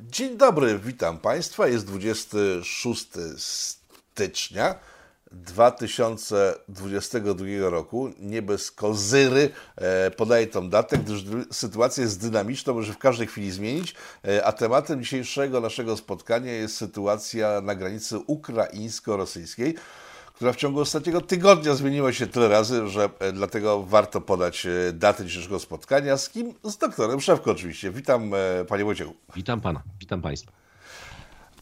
Dzień dobry, witam Państwa. Jest 26 stycznia 2022 roku. Nie bez kozyry e, podaję tą datę, gdyż sytuacja jest dynamiczna, może w każdej chwili zmienić. E, a tematem dzisiejszego naszego spotkania jest sytuacja na granicy ukraińsko-rosyjskiej która w ciągu ostatniego tygodnia zmieniła się tyle razy, że e, dlatego warto podać e, datę dzisiejszego spotkania. Z kim? Z doktorem Szewko oczywiście. Witam e, Panie Wojciechu. Witam Pana, witam Państwa.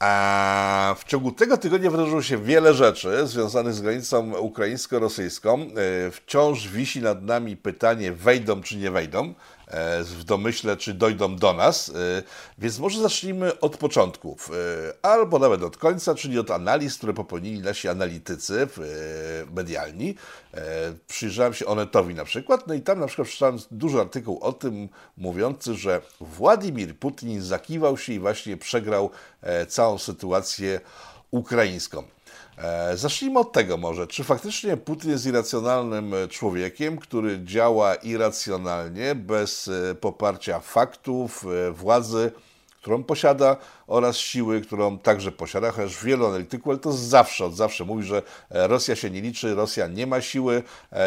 A w ciągu tego tygodnia wydarzyło się wiele rzeczy związanych z granicą ukraińsko-rosyjską. Wciąż wisi nad nami pytanie, wejdą czy nie wejdą. E, w domyśle, czy dojdą do nas. E, więc może zacznijmy od początków, e, albo nawet od końca, czyli od analiz, które popełnili nasi analitycy medialni. Przyjrzałem się Onetowi na przykład, no i tam na przykład przeczytałem dużo artykuł o tym mówiący, że Władimir Putin zakiwał się i właśnie przegrał całą sytuację ukraińską. E, zacznijmy od tego może. Czy faktycznie Putin jest irracjonalnym e, człowiekiem, który działa irracjonalnie, bez e, poparcia faktów, władzy, którą posiada oraz siły, którą także posiada, chociaż wielu analityków, ale to zawsze, od zawsze mówi, że Rosja się nie liczy, Rosja nie ma siły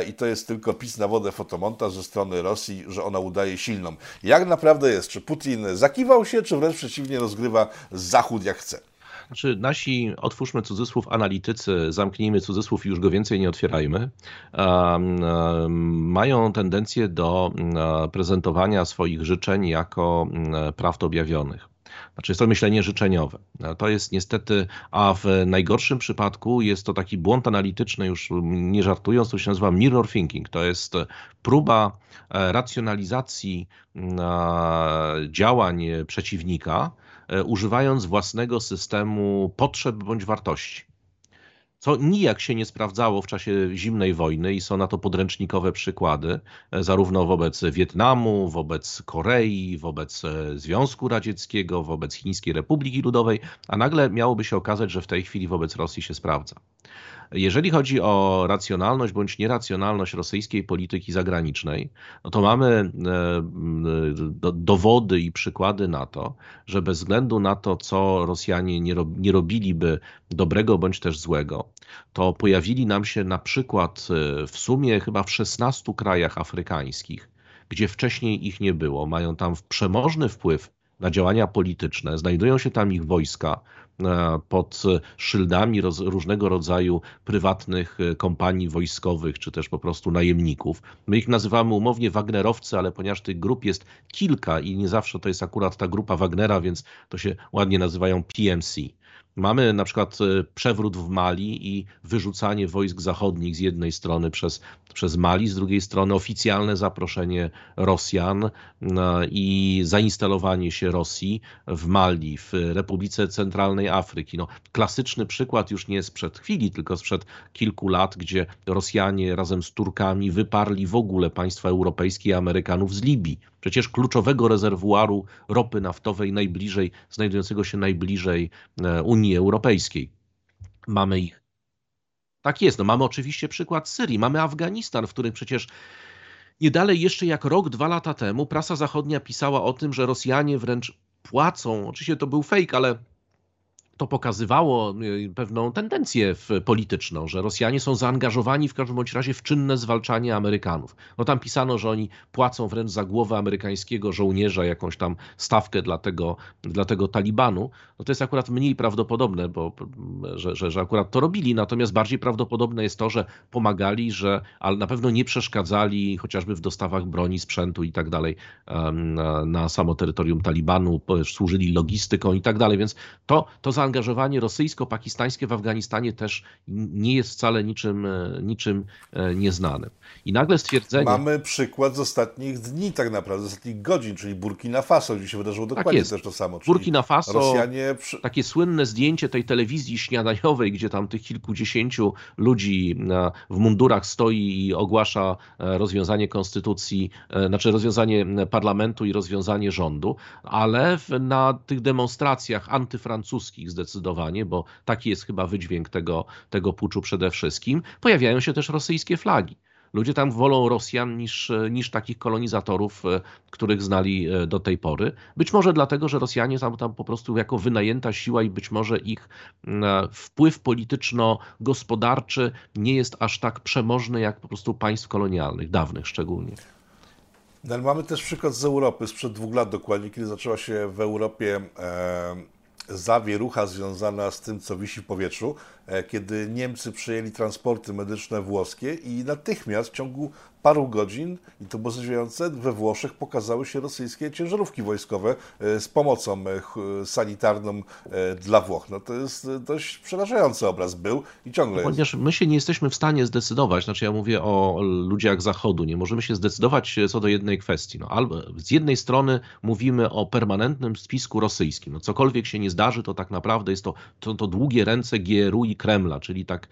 i to jest tylko pis na wodę fotomontaż ze strony Rosji, że ona udaje silną. Jak naprawdę jest? Czy Putin zakiwał się, czy wręcz przeciwnie rozgrywa Zachód jak chce? Znaczy nasi, otwórzmy cudzysłów, analitycy, zamknijmy cudzysłów i już go więcej nie otwierajmy, mają tendencję do prezentowania swoich życzeń jako prawd objawionych. Znaczy jest to myślenie życzeniowe. To jest niestety, a w najgorszym przypadku jest to taki błąd analityczny, już nie żartując, to się nazywa mirror thinking. To jest próba e, racjonalizacji działań przeciwnika, E, używając własnego systemu potrzeb bądź wartości. Co nijak się nie sprawdzało w czasie zimnej wojny i są na to podręcznikowe przykłady, e, zarówno wobec Wietnamu, wobec Korei, wobec e, Związku Radzieckiego, wobec Chińskiej Republiki Ludowej, a nagle miałoby się okazać, że w tej chwili wobec Rosji się sprawdza. Jeżeli chodzi o racjonalność bądź nieracjonalność rosyjskiej polityki zagranicznej, no to mamy e, dowody i przykłady na to, że bez względu na to, co Rosjanie nie robiliby dobrego bądź też złego, to pojawili nam się na przykład e, w sumie chyba w 16 krajach afrykańskich, gdzie wcześniej ich nie było. Mają tam przemożny wpływ na działania polityczne, znajdują się tam ich wojska, pod szyldami roz, różnego rodzaju prywatnych e, kompanii wojskowych, czy też po prostu najemników. My ich nazywamy umownie Wagnerowcy, ale ponieważ tych grup jest kilka i nie zawsze to jest akurat ta grupa Wagnera, więc to się ładnie nazywają PMC. Mamy na przykład e, przewrót w Mali i wyrzucanie wojsk zachodnich z jednej strony przez, przez Mali, z drugiej strony oficjalne zaproszenie Rosjan e, i zainstalowanie się Rosji w Mali, w Republice Centralnej Afryki. No, klasyczny przykład już nie sprzed chwili, tylko sprzed kilku lat, gdzie Rosjanie razem z Turkami wyparli w ogóle państwa europejskie i Amerykanów z Libii przecież kluczowego rezerwuaru ropy naftowej najbliżej, znajdującego się najbliżej e, Unii Europejskiej. Mamy ich. Tak jest. No mamy oczywiście przykład Syrii, mamy Afganistan, w którym przecież nie dalej jeszcze jak rok, dwa lata temu prasa zachodnia pisała o tym, że Rosjanie wręcz płacą. Oczywiście to był fake, ale to pokazywało y, pewną tendencję polityczną, że Rosjanie są zaangażowani w każdym bądź razie w czynne zwalczanie Amerykanów. No tam pisano, że oni płacą wręcz za głowę amerykańskiego żołnierza jakąś tam stawkę dla tego, dla tego Talibanu. No to jest akurat mniej prawdopodobne, bo, że, że, że akurat to robili, natomiast bardziej prawdopodobne jest to, że pomagali, że ale na pewno nie przeszkadzali chociażby w dostawach broni, sprzętu i tak dalej na samo terytorium Talibanu, służyli logistyką i tak dalej, więc to, to za zaangażowanie rosyjsko-pakistańskie w Afganistanie też nie jest wcale niczym, e, niczym e, nieznanym. I nagle stwierdzenie... Mamy przykład z ostatnich dni tak naprawdę, z ostatnich godzin, czyli Burkina Faso, gdzie się wydarzyło tak dokładnie tak też to samo. Burkina Faso, Rosjanie... takie słynne zdjęcie tej telewizji śniadaniowej, gdzie tam tych kilkudziesięciu ludzi e, w mundurach stoi i ogłasza rozwiązanie konstytucji, znaczy rozwiązanie parlamentu i rozwiązanie rządu, ale na tych demonstracjach antyfrancuskich zdecydowanie, bo taki jest chyba wydźwięk tego, tego puczu przede wszystkim, pojawiają się też rosyjskie flagi. Ludzie tam wolą Rosjan niż, niż takich kolonizatorów, których znali do tej pory. Być może dlatego, że Rosjanie są tam po prostu jako wynajęta siła i być może ich wpływ polityczno-gospodarczy nie jest aż tak przemożny jak po prostu państw kolonialnych, dawnych szczególnie. No, mamy też przykład z Europy sprzed dwóch lat dokładnie, kiedy zaczęła się w Europie e, zawierucha związana z tym, co wisi w powietrzu, kiedy Niemcy przejęli transporty medyczne włoskie i natychmiast w ciągu paru godzin, i to było zdziwiające, we Włoszech pokazały się rosyjskie ciężarówki wojskowe e, z pomocą e, sanitarną e, dla Włoch. No to jest dość przerażający obraz był i ciągle no, Ponieważ my się nie jesteśmy w stanie zdecydować, znaczy ja mówię o ludziach zachodu, nie możemy się zdecydować co do jednej kwestii. No, albo z jednej strony mówimy o permanentnym spisku rosyjskim. No, cokolwiek się nie zdarzy, to tak naprawdę jest to, to, to długie ręce GRU i Kremla, czyli, tak,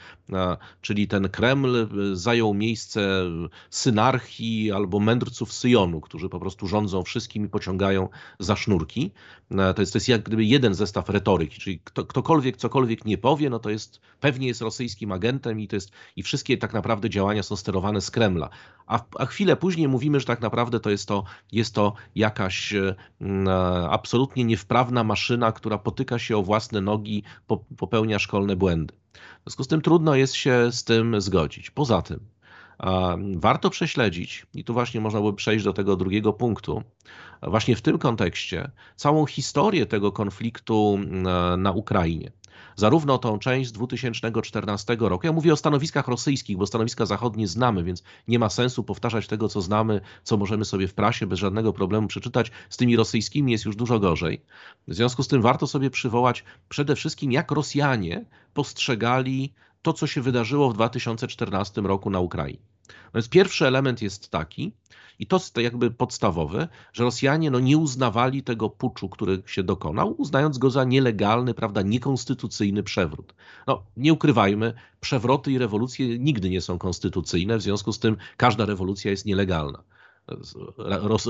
czyli ten Kreml zajął miejsce synarchii albo mędrców Syjonu, którzy po prostu rządzą wszystkim i pociągają za sznurki. E, to jest, to jest jak gdyby jeden zestaw retoryki, czyli kto, ktokolwiek cokolwiek nie powie, no to jest pewnie jest rosyjskim agentem i to jest i wszystkie tak naprawdę działania są sterowane z Kremla. A, a chwilę później mówimy, że tak naprawdę to jest to, jest to jakaś e, absolutnie niewprawna maszyna, która potyka się o własne nogi, popełnia szkolne błędy. W związku z tym trudno jest się z tym zgodzić. Poza tym, Warto prześledzić, i tu właśnie można by przejść do tego drugiego punktu, właśnie w tym kontekście, całą historię tego konfliktu na Ukrainie. Zarówno tą część z 2014 roku, ja mówię o stanowiskach rosyjskich, bo stanowiska zachodnie znamy, więc nie ma sensu powtarzać tego, co znamy, co możemy sobie w prasie bez żadnego problemu przeczytać. Z tymi rosyjskimi jest już dużo gorzej. W związku z tym warto sobie przywołać przede wszystkim, jak Rosjanie postrzegali to, co się wydarzyło w 2014 roku na Ukrainie. Więc pierwszy element jest taki, i to jest jakby podstawowy, że Rosjanie no, nie uznawali tego puczu, który się dokonał, uznając go za nielegalny, prawda, niekonstytucyjny przewrót. No, nie ukrywajmy, przewroty i rewolucje nigdy nie są konstytucyjne, w związku z tym każda rewolucja jest nielegalna.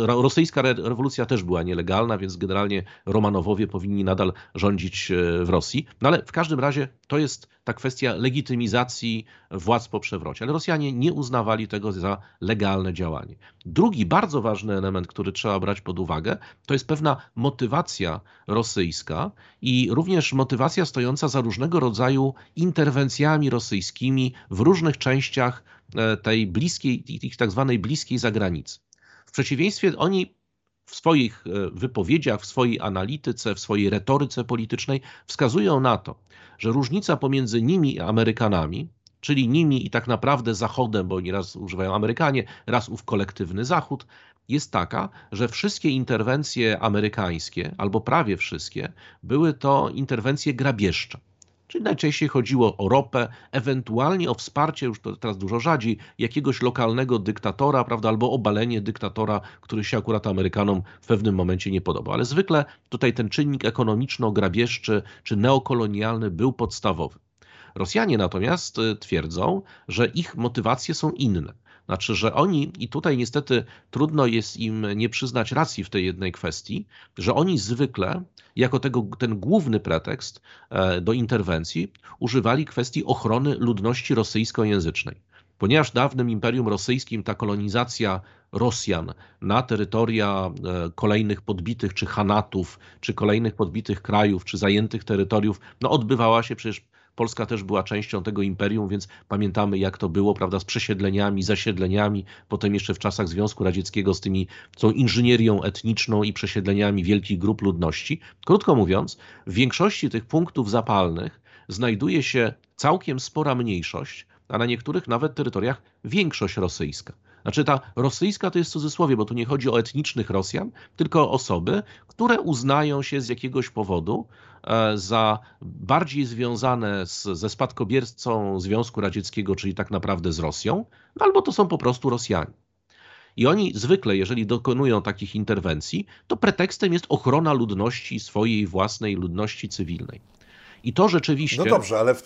Rosyjska rewolucja też była nielegalna, więc generalnie Romanowowie powinni nadal rządzić e, w Rosji. No ale w każdym razie to jest ta kwestia legitymizacji władz po przewrocie. Ale Rosjanie nie uznawali tego za legalne działanie. Drugi bardzo ważny element, który trzeba brać pod uwagę, to jest pewna motywacja rosyjska i również motywacja stojąca za różnego rodzaju interwencjami rosyjskimi w różnych częściach tej bliskiej, ich tak zwanej bliskiej zagranicy przeciwieństwie oni w swoich e, wypowiedziach, w swojej analityce, w swojej retoryce politycznej wskazują na to, że różnica pomiędzy nimi a Amerykanami, czyli nimi i tak naprawdę Zachodem, bo nieraz używają Amerykanie, raz ów kolektywny Zachód, jest taka, że wszystkie interwencje amerykańskie, albo prawie wszystkie, były to interwencje grabieżcze. Czyli najczęściej chodziło o ropę, ewentualnie o wsparcie, już to teraz dużo rzadziej, jakiegoś lokalnego dyktatora, prawda, albo obalenie dyktatora, który się akurat Amerykanom w pewnym momencie nie podobał. Ale zwykle tutaj ten czynnik ekonomiczno-grabieżczy czy neokolonialny był podstawowy. Rosjanie natomiast y, twierdzą, że ich motywacje są inne. Znaczy, że oni, i tutaj niestety trudno jest im nie przyznać racji w tej jednej kwestii, że oni zwykle, jako tego, ten główny pretekst e, do interwencji, używali kwestii ochrony ludności rosyjskojęzycznej. Ponieważ w dawnym Imperium Rosyjskim ta kolonizacja Rosjan na terytoria e, kolejnych podbitych, czy hanatów, czy kolejnych podbitych krajów, czy zajętych terytoriów, no odbywała się przecież Polska też była częścią tego imperium, więc pamiętamy jak to było, prawda, z przesiedleniami, zasiedleniami, potem jeszcze w czasach Związku Radzieckiego z tymi, tą inżynierią etniczną i przesiedleniami wielkich grup ludności. Krótko mówiąc, w większości tych punktów zapalnych znajduje się całkiem spora mniejszość, a na niektórych nawet terytoriach większość rosyjska. Znaczy ta rosyjska to jest cudzysłowie, bo tu nie chodzi o etnicznych Rosjan, tylko o osoby, które uznają się z jakiegoś powodu e, za bardziej związane z, ze spadkobiercą Związku Radzieckiego, czyli tak naprawdę z Rosją, no albo to są po prostu Rosjanie. I oni zwykle, jeżeli dokonują takich interwencji, to pretekstem jest ochrona ludności, swojej własnej ludności cywilnej. I to rzeczywiście. No dobrze, ale w,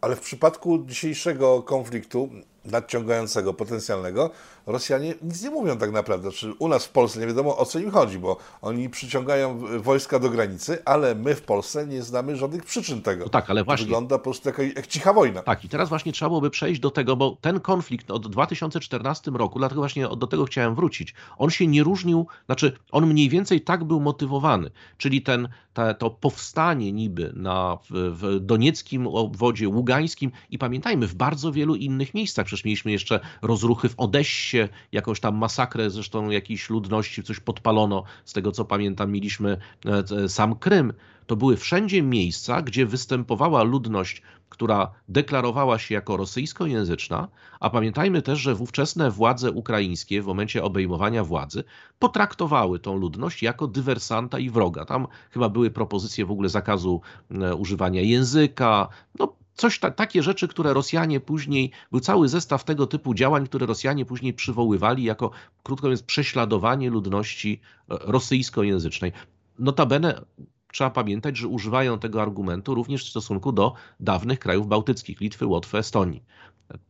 ale w przypadku dzisiejszego konfliktu nadciągającego, potencjalnego, Rosjanie nic nie mówią tak naprawdę. Czy u nas w Polsce nie wiadomo o co im chodzi, bo oni przyciągają wojska do granicy, ale my w Polsce nie znamy żadnych przyczyn tego. No tak, ale właśnie. To wygląda po prostu jak, jak cicha wojna. Tak, i teraz właśnie trzeba byłoby przejść do tego, bo ten konflikt od 2014 roku, dlatego właśnie do tego chciałem wrócić, on się nie różnił, znaczy on mniej więcej tak był motywowany, czyli ten, te, to powstanie niby na, w, w donieckim obwodzie, ługańskim i pamiętajmy, w bardzo wielu innych miejscach, przecież mieliśmy jeszcze rozruchy w Odessie, jakąś tam masakrę zresztą jakiejś ludności, coś podpalono. Z tego co pamiętam, mieliśmy e, sam Krym. To były wszędzie miejsca, gdzie występowała ludność, która deklarowała się jako rosyjskojęzyczna, a pamiętajmy też, że ówczesne władze ukraińskie w momencie obejmowania władzy potraktowały tą ludność jako dywersanta i wroga. Tam chyba były propozycje w ogóle zakazu e, używania języka, no coś ta, takie rzeczy, które Rosjanie później, był cały zestaw tego typu działań, które Rosjanie później przywoływali jako, krótko mówiąc, prześladowanie ludności e, rosyjskojęzycznej. Notabene trzeba pamiętać, że używają tego argumentu również w stosunku do dawnych krajów bałtyckich, Litwy, Łotwy, Estonii.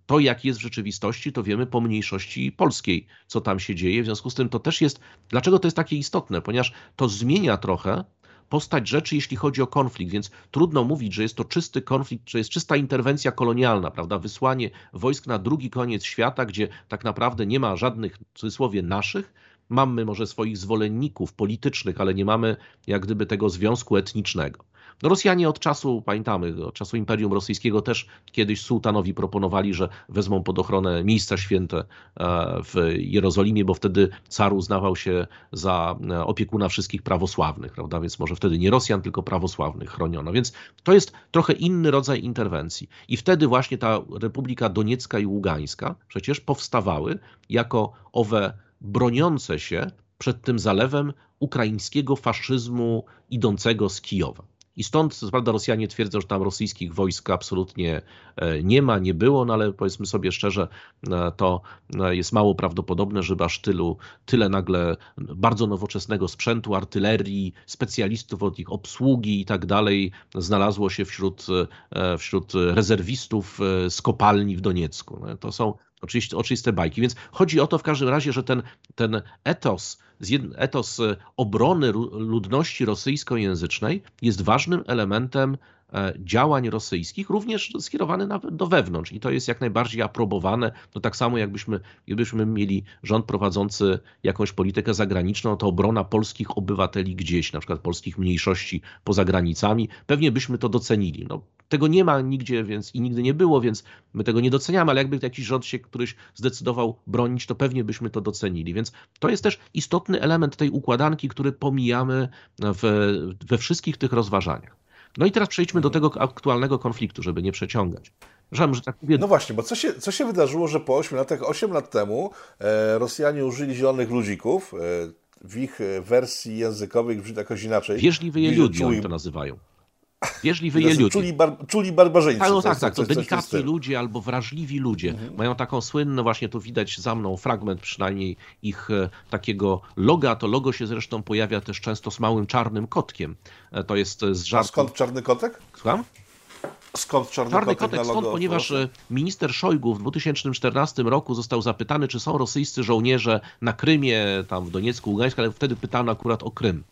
To, jak jest w rzeczywistości, to wiemy po mniejszości polskiej, co tam się dzieje. W związku z tym to też jest. Dlaczego to jest takie istotne? Ponieważ to zmienia trochę postać rzeczy, jeśli chodzi o konflikt, więc trudno mówić, że jest to czysty konflikt, że jest czysta interwencja kolonialna, prawda? Wysłanie wojsk na drugi koniec świata, gdzie tak naprawdę nie ma żadnych, w cudzysłowie, naszych, mamy może swoich zwolenników politycznych, ale nie mamy jak gdyby tego związku etnicznego. No Rosjanie od czasu, pamiętamy, od czasu Imperium Rosyjskiego też kiedyś sułtanowi proponowali, że wezmą pod ochronę miejsca święte e, w Jerozolimie, bo wtedy car uznawał się za e, opiekuna wszystkich prawosławnych, prawda? Więc może wtedy nie Rosjan, tylko prawosławnych chroniono. Więc to jest trochę inny rodzaj interwencji. I wtedy właśnie ta Republika Doniecka i Ługańska przecież powstawały jako owe broniące się przed tym zalewem ukraińskiego faszyzmu idącego z Kijowa. I stąd, co prawda, Rosjanie twierdzą, że tam rosyjskich wojsk absolutnie e, nie ma, nie było, no ale powiedzmy sobie szczerze, e, to e, jest mało prawdopodobne, żeby aż tylu, tyle nagle bardzo nowoczesnego sprzętu, artylerii, specjalistów od ich obsługi i tak dalej znalazło się wśród, wśród rezerwistów z kopalni w Doniecku. No, to są oczywiście oczywiste bajki. Więc chodzi o to w każdym razie, że ten, ten etos, etos e, obrony ludności rosyjskojęzycznej jest ważnym elementem działań rosyjskich, również skierowany nawet do wewnątrz i to jest jak najbardziej aprobowane. No tak samo jakbyśmy, gdybyśmy mieli rząd prowadzący jakąś politykę zagraniczną, to obrona polskich obywateli gdzieś, na przykład polskich mniejszości poza granicami, pewnie byśmy to docenili. No, tego nie ma nigdzie, więc i nigdy nie było, więc my tego nie doceniamy, ale jakby jakiś rząd się któryś zdecydował bronić, to pewnie byśmy to docenili. Więc to jest też istotny element tej układanki, który pomijamy w, we wszystkich tych rozważaniach. No i teraz przejdźmy do tego aktualnego konfliktu, żeby nie przeciągać. Żebym, że tak mówię... No właśnie, bo co się, co się wydarzyło, że po 8 latach, 8 lat temu e, Rosjanie użyli zielonych ludzików, e, w ich wersji językowej brzmi jakoś inaczej. Wierzliwy je ludzie, oni to nazywają. Wierzliwi je ludzie. Czuli, bar, czuli barbarzyńcy. Tak, no, tak, tak. To delikatni ludzie albo wrażliwi ludzie. Mhm. Mają taką słynną, właśnie tu widać za mną fragment przynajmniej ich e, takiego loga. To logo się zresztą pojawia też często z małym czarnym kotkiem. E, to jest z żartu. A skąd czarny kotek? Słucham? Skąd czarny, czarny kotek? kotek skąd? Ponieważ minister Szojgu w 2014 roku został zapytany, czy są rosyjscy żołnierze na Krymie, tam w Doniecku, Ługańsku, ale wtedy pytano akurat o Krym.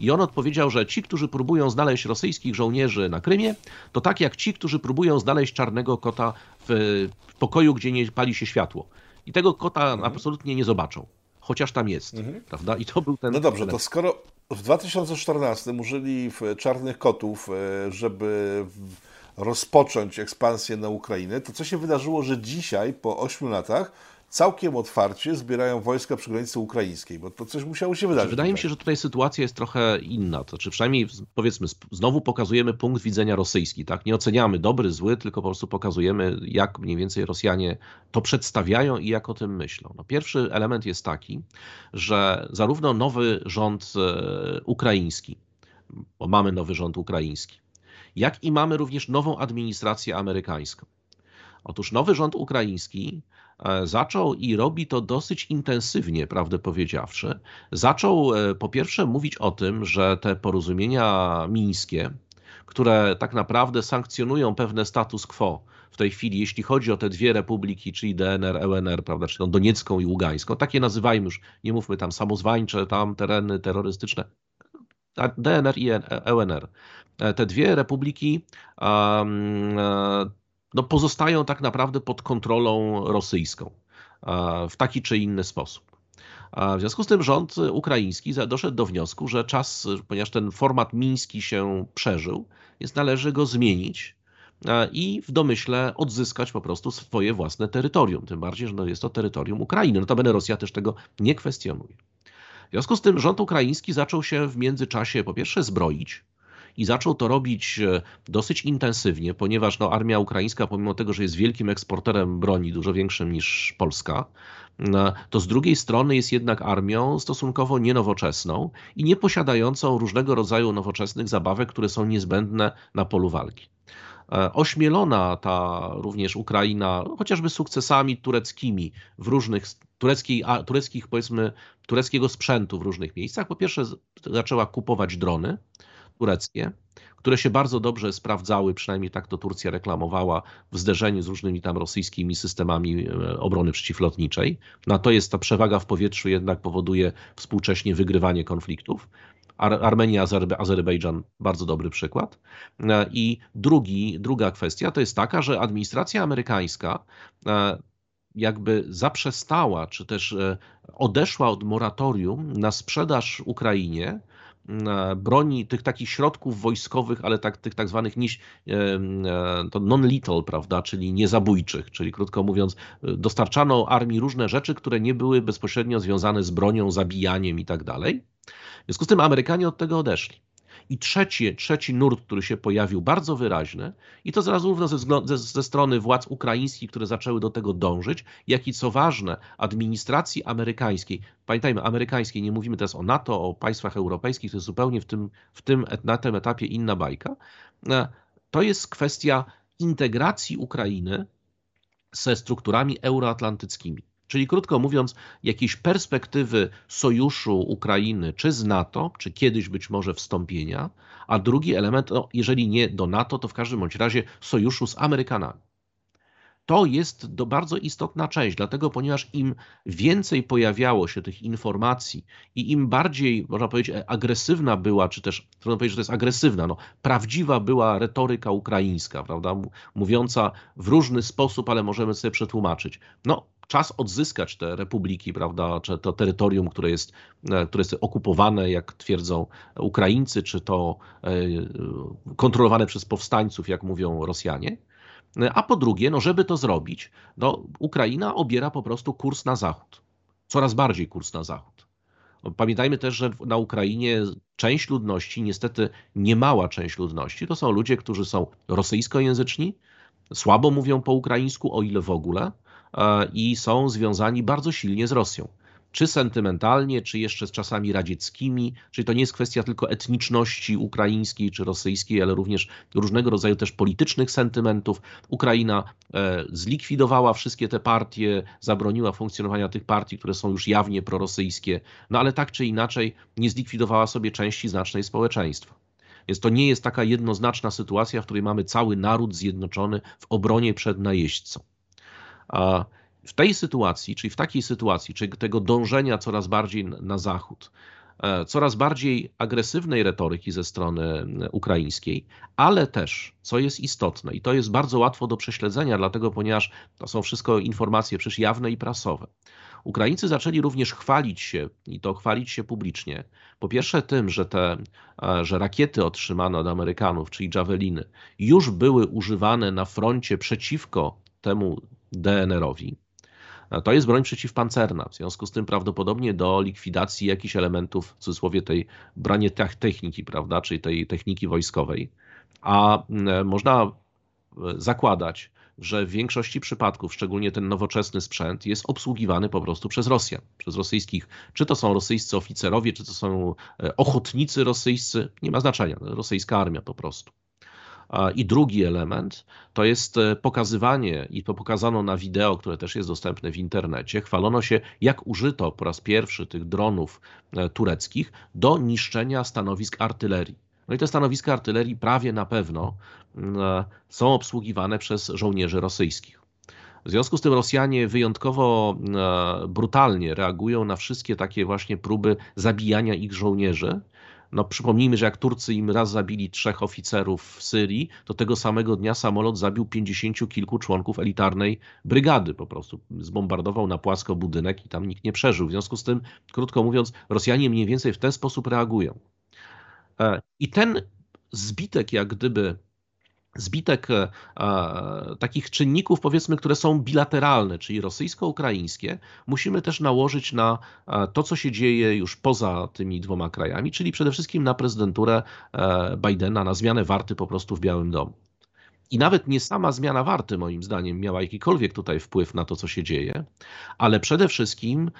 I on odpowiedział, że ci, którzy próbują znaleźć rosyjskich żołnierzy na Krymie, to tak jak ci, którzy próbują znaleźć czarnego kota w pokoju, gdzie nie pali się światło. I tego kota mhm. absolutnie nie zobaczą, chociaż tam jest, mhm. prawda? I to był ten... No dobrze, to skoro w 2014 użyli czarnych kotów, e, żeby rozpocząć ekspansję na Ukrainę, to co się wydarzyło, że dzisiaj, po 8 latach, całkiem otwarcie zbierają wojska przy granicy ukraińskiej, bo to coś musiało się wydarzyć. Wydaje mi się, że tutaj sytuacja jest trochę inna. To znaczy przynajmniej powiedzmy, znowu pokazujemy punkt widzenia rosyjski. Tak? Nie oceniamy dobry, zły, tylko po prostu pokazujemy, jak mniej więcej Rosjanie to przedstawiają i jak o tym myślą. No, pierwszy element jest taki, że zarówno nowy rząd e, ukraiński, bo mamy nowy rząd ukraiński, jak i mamy również nową administrację amerykańską. Otóż nowy rząd ukraiński zaczął i robi to dosyć intensywnie, prawdę powiedziawszy. Zaczął e, po pierwsze mówić o tym, że te porozumienia mińskie, które tak naprawdę sankcjonują pewne status quo w tej chwili, jeśli chodzi o te dwie republiki, czyli DNR, LNR, prawda, czyli Doniecką i Ługańską, takie nazywajmy już, nie mówmy tam samozwańcze, tam tereny terrorystyczne, DNR i LNR. Te dwie republiki um, no, pozostają tak naprawdę pod kontrolą rosyjską w taki czy inny sposób. W związku z tym rząd ukraiński doszedł do wniosku, że czas, ponieważ ten format miński się przeżył, jest należy go zmienić i w domyśle odzyskać po prostu swoje własne terytorium. Tym bardziej, że no jest to terytorium Ukrainy. Notabene Rosja też tego nie kwestionuje. W związku z tym rząd ukraiński zaczął się w międzyczasie po pierwsze zbroić, i zaczął to robić e, dosyć intensywnie, ponieważ no, armia ukraińska, pomimo tego, że jest wielkim eksporterem broni, dużo większym niż Polska, to z drugiej strony jest jednak armią stosunkowo nienowoczesną i nie posiadającą różnego rodzaju nowoczesnych zabawek, które są niezbędne na polu walki. E, ośmielona ta również Ukraina, chociażby sukcesami tureckimi w różnych tureckiej, tureckich, powiedzmy, tureckiego sprzętu w różnych miejscach. Po pierwsze, zaczęła kupować drony tureckie, które się bardzo dobrze sprawdzały, przynajmniej tak to Turcja reklamowała, w zderzeniu z różnymi tam rosyjskimi systemami e, obrony przeciwlotniczej. Na to jest ta przewaga w powietrzu jednak powoduje współcześnie wygrywanie konfliktów. Ar Armenia, Azerbaj Azerbejdżan, bardzo dobry przykład. E, I drugi, druga kwestia to jest taka, że administracja amerykańska e, jakby zaprzestała, czy też odeszła od moratorium na sprzedaż Ukrainie broni, tych takich środków wojskowych, ale tak, tych tak zwanych nie, to non-lethal, prawda, czyli niezabójczych, czyli krótko mówiąc, dostarczano armii różne rzeczy, które nie były bezpośrednio związane z bronią, zabijaniem i tak dalej. W związku z tym Amerykanie od tego odeszli. I trzeci, trzeci nurt, który się pojawił, bardzo wyraźny, i to zarówno ze, ze, ze, strony władz ukraińskich, które zaczęły do tego dążyć, jak i co ważne, administracji amerykańskiej. Pamiętajmy, amerykańskiej, nie mówimy teraz o NATO, o państwach europejskich, to jest zupełnie w tym, w tym, na tym etapie inna bajka. E, to jest kwestia integracji Ukrainy ze strukturami euroatlantyckimi. Czyli krótko mówiąc, jakieś perspektywy sojuszu Ukrainy czy z NATO, czy kiedyś być może wstąpienia, a drugi element, no, jeżeli nie do NATO, to w każdym bądź razie sojuszu z Amerykanami. To jest do bardzo istotna część, dlatego ponieważ im więcej pojawiało się tych informacji i im bardziej, można powiedzieć, agresywna była, czy też trudno powiedzieć, że to jest agresywna, no, prawdziwa była retoryka ukraińska, prawda, mówiąca w różny sposób, ale możemy sobie przetłumaczyć. No, czas odzyskać te republiki, prawda, czy to terytorium, które jest, e, które jest okupowane, jak twierdzą Ukraińcy, czy to e, kontrolowane przez powstańców, jak mówią Rosjanie. A po drugie, no żeby to zrobić, no Ukraina obiera po prostu kurs na zachód. Coraz bardziej kurs na zachód. Pamiętajmy też, że na Ukrainie część ludności, niestety niemała część ludności, to są ludzie, którzy są rosyjskojęzyczni, słabo mówią po ukraińsku, o ile w ogóle, E, i są związani bardzo silnie z Rosją. Czy sentymentalnie, czy jeszcze z czasami radzieckimi, czyli to nie jest kwestia tylko etniczności ukraińskiej czy rosyjskiej, ale również różnego rodzaju też politycznych sentymentów. Ukraina e, zlikwidowała wszystkie te partie, zabroniła funkcjonowania tych partii, które są już jawnie prorosyjskie, no ale tak czy inaczej nie zlikwidowała sobie części znacznej społeczeństwa. Więc to nie jest taka jednoznaczna sytuacja, w której mamy cały naród zjednoczony w obronie przed najeźdźcą. A w tej sytuacji, czyli w takiej sytuacji, czyli tego dążenia coraz bardziej na zachód, e, coraz bardziej agresywnej retoryki ze strony ukraińskiej, ale też, co jest istotne, i to jest bardzo łatwo do prześledzenia, dlatego ponieważ to są wszystko informacje przecież jawne i prasowe. Ukraińcy zaczęli również chwalić się, i to chwalić się publicznie, po pierwsze tym, że te e, że rakiety otrzymane od Amerykanów, czyli Javeliny, już były używane na froncie przeciwko temu DNR-owi. To jest broń przeciwpancerna, w związku z tym prawdopodobnie do likwidacji jakichś elementów, w cudzysłowie tej branie techniki, prawda, czyli tej techniki wojskowej. A można e, zakładać, że w większości przypadków, szczególnie ten nowoczesny sprzęt, jest obsługiwany po prostu przez Rosjan, przez rosyjskich, czy to są rosyjscy oficerowie, czy to są e, ochotnicy rosyjscy, nie ma znaczenia, rosyjska armia po prostu. I drugi element to jest e, pokazywanie, i to pokazano na wideo, które też jest dostępne w internecie. Chwalono się, jak użyto po raz pierwszy tych dronów e, tureckich do niszczenia stanowisk artylerii. No i te stanowiska artylerii prawie na pewno mm, są obsługiwane przez żołnierzy rosyjskich. W związku z tym Rosjanie wyjątkowo e, brutalnie reagują na wszystkie takie właśnie próby zabijania ich żołnierzy. No, przypomnijmy, że jak Turcy im raz zabili trzech oficerów w Syrii, to tego samego dnia samolot zabił pięćdziesięciu kilku członków elitarnej brygady. Po prostu zbombardował na płasko budynek i tam nikt nie przeżył. W związku z tym, krótko mówiąc, Rosjanie mniej więcej w ten sposób reagują. E, I ten zbitek, jak gdyby zbitek e, takich czynników, powiedzmy, które są bilateralne, czyli rosyjsko-ukraińskie, musimy też nałożyć na e, to, co się dzieje już poza tymi dwoma krajami, czyli przede wszystkim na prezydenturę e, Bidena, na zmianę warty po prostu w Białym Domu. I nawet nie sama zmiana warty, moim zdaniem, miała jakikolwiek tutaj wpływ na to, co się dzieje, ale przede wszystkim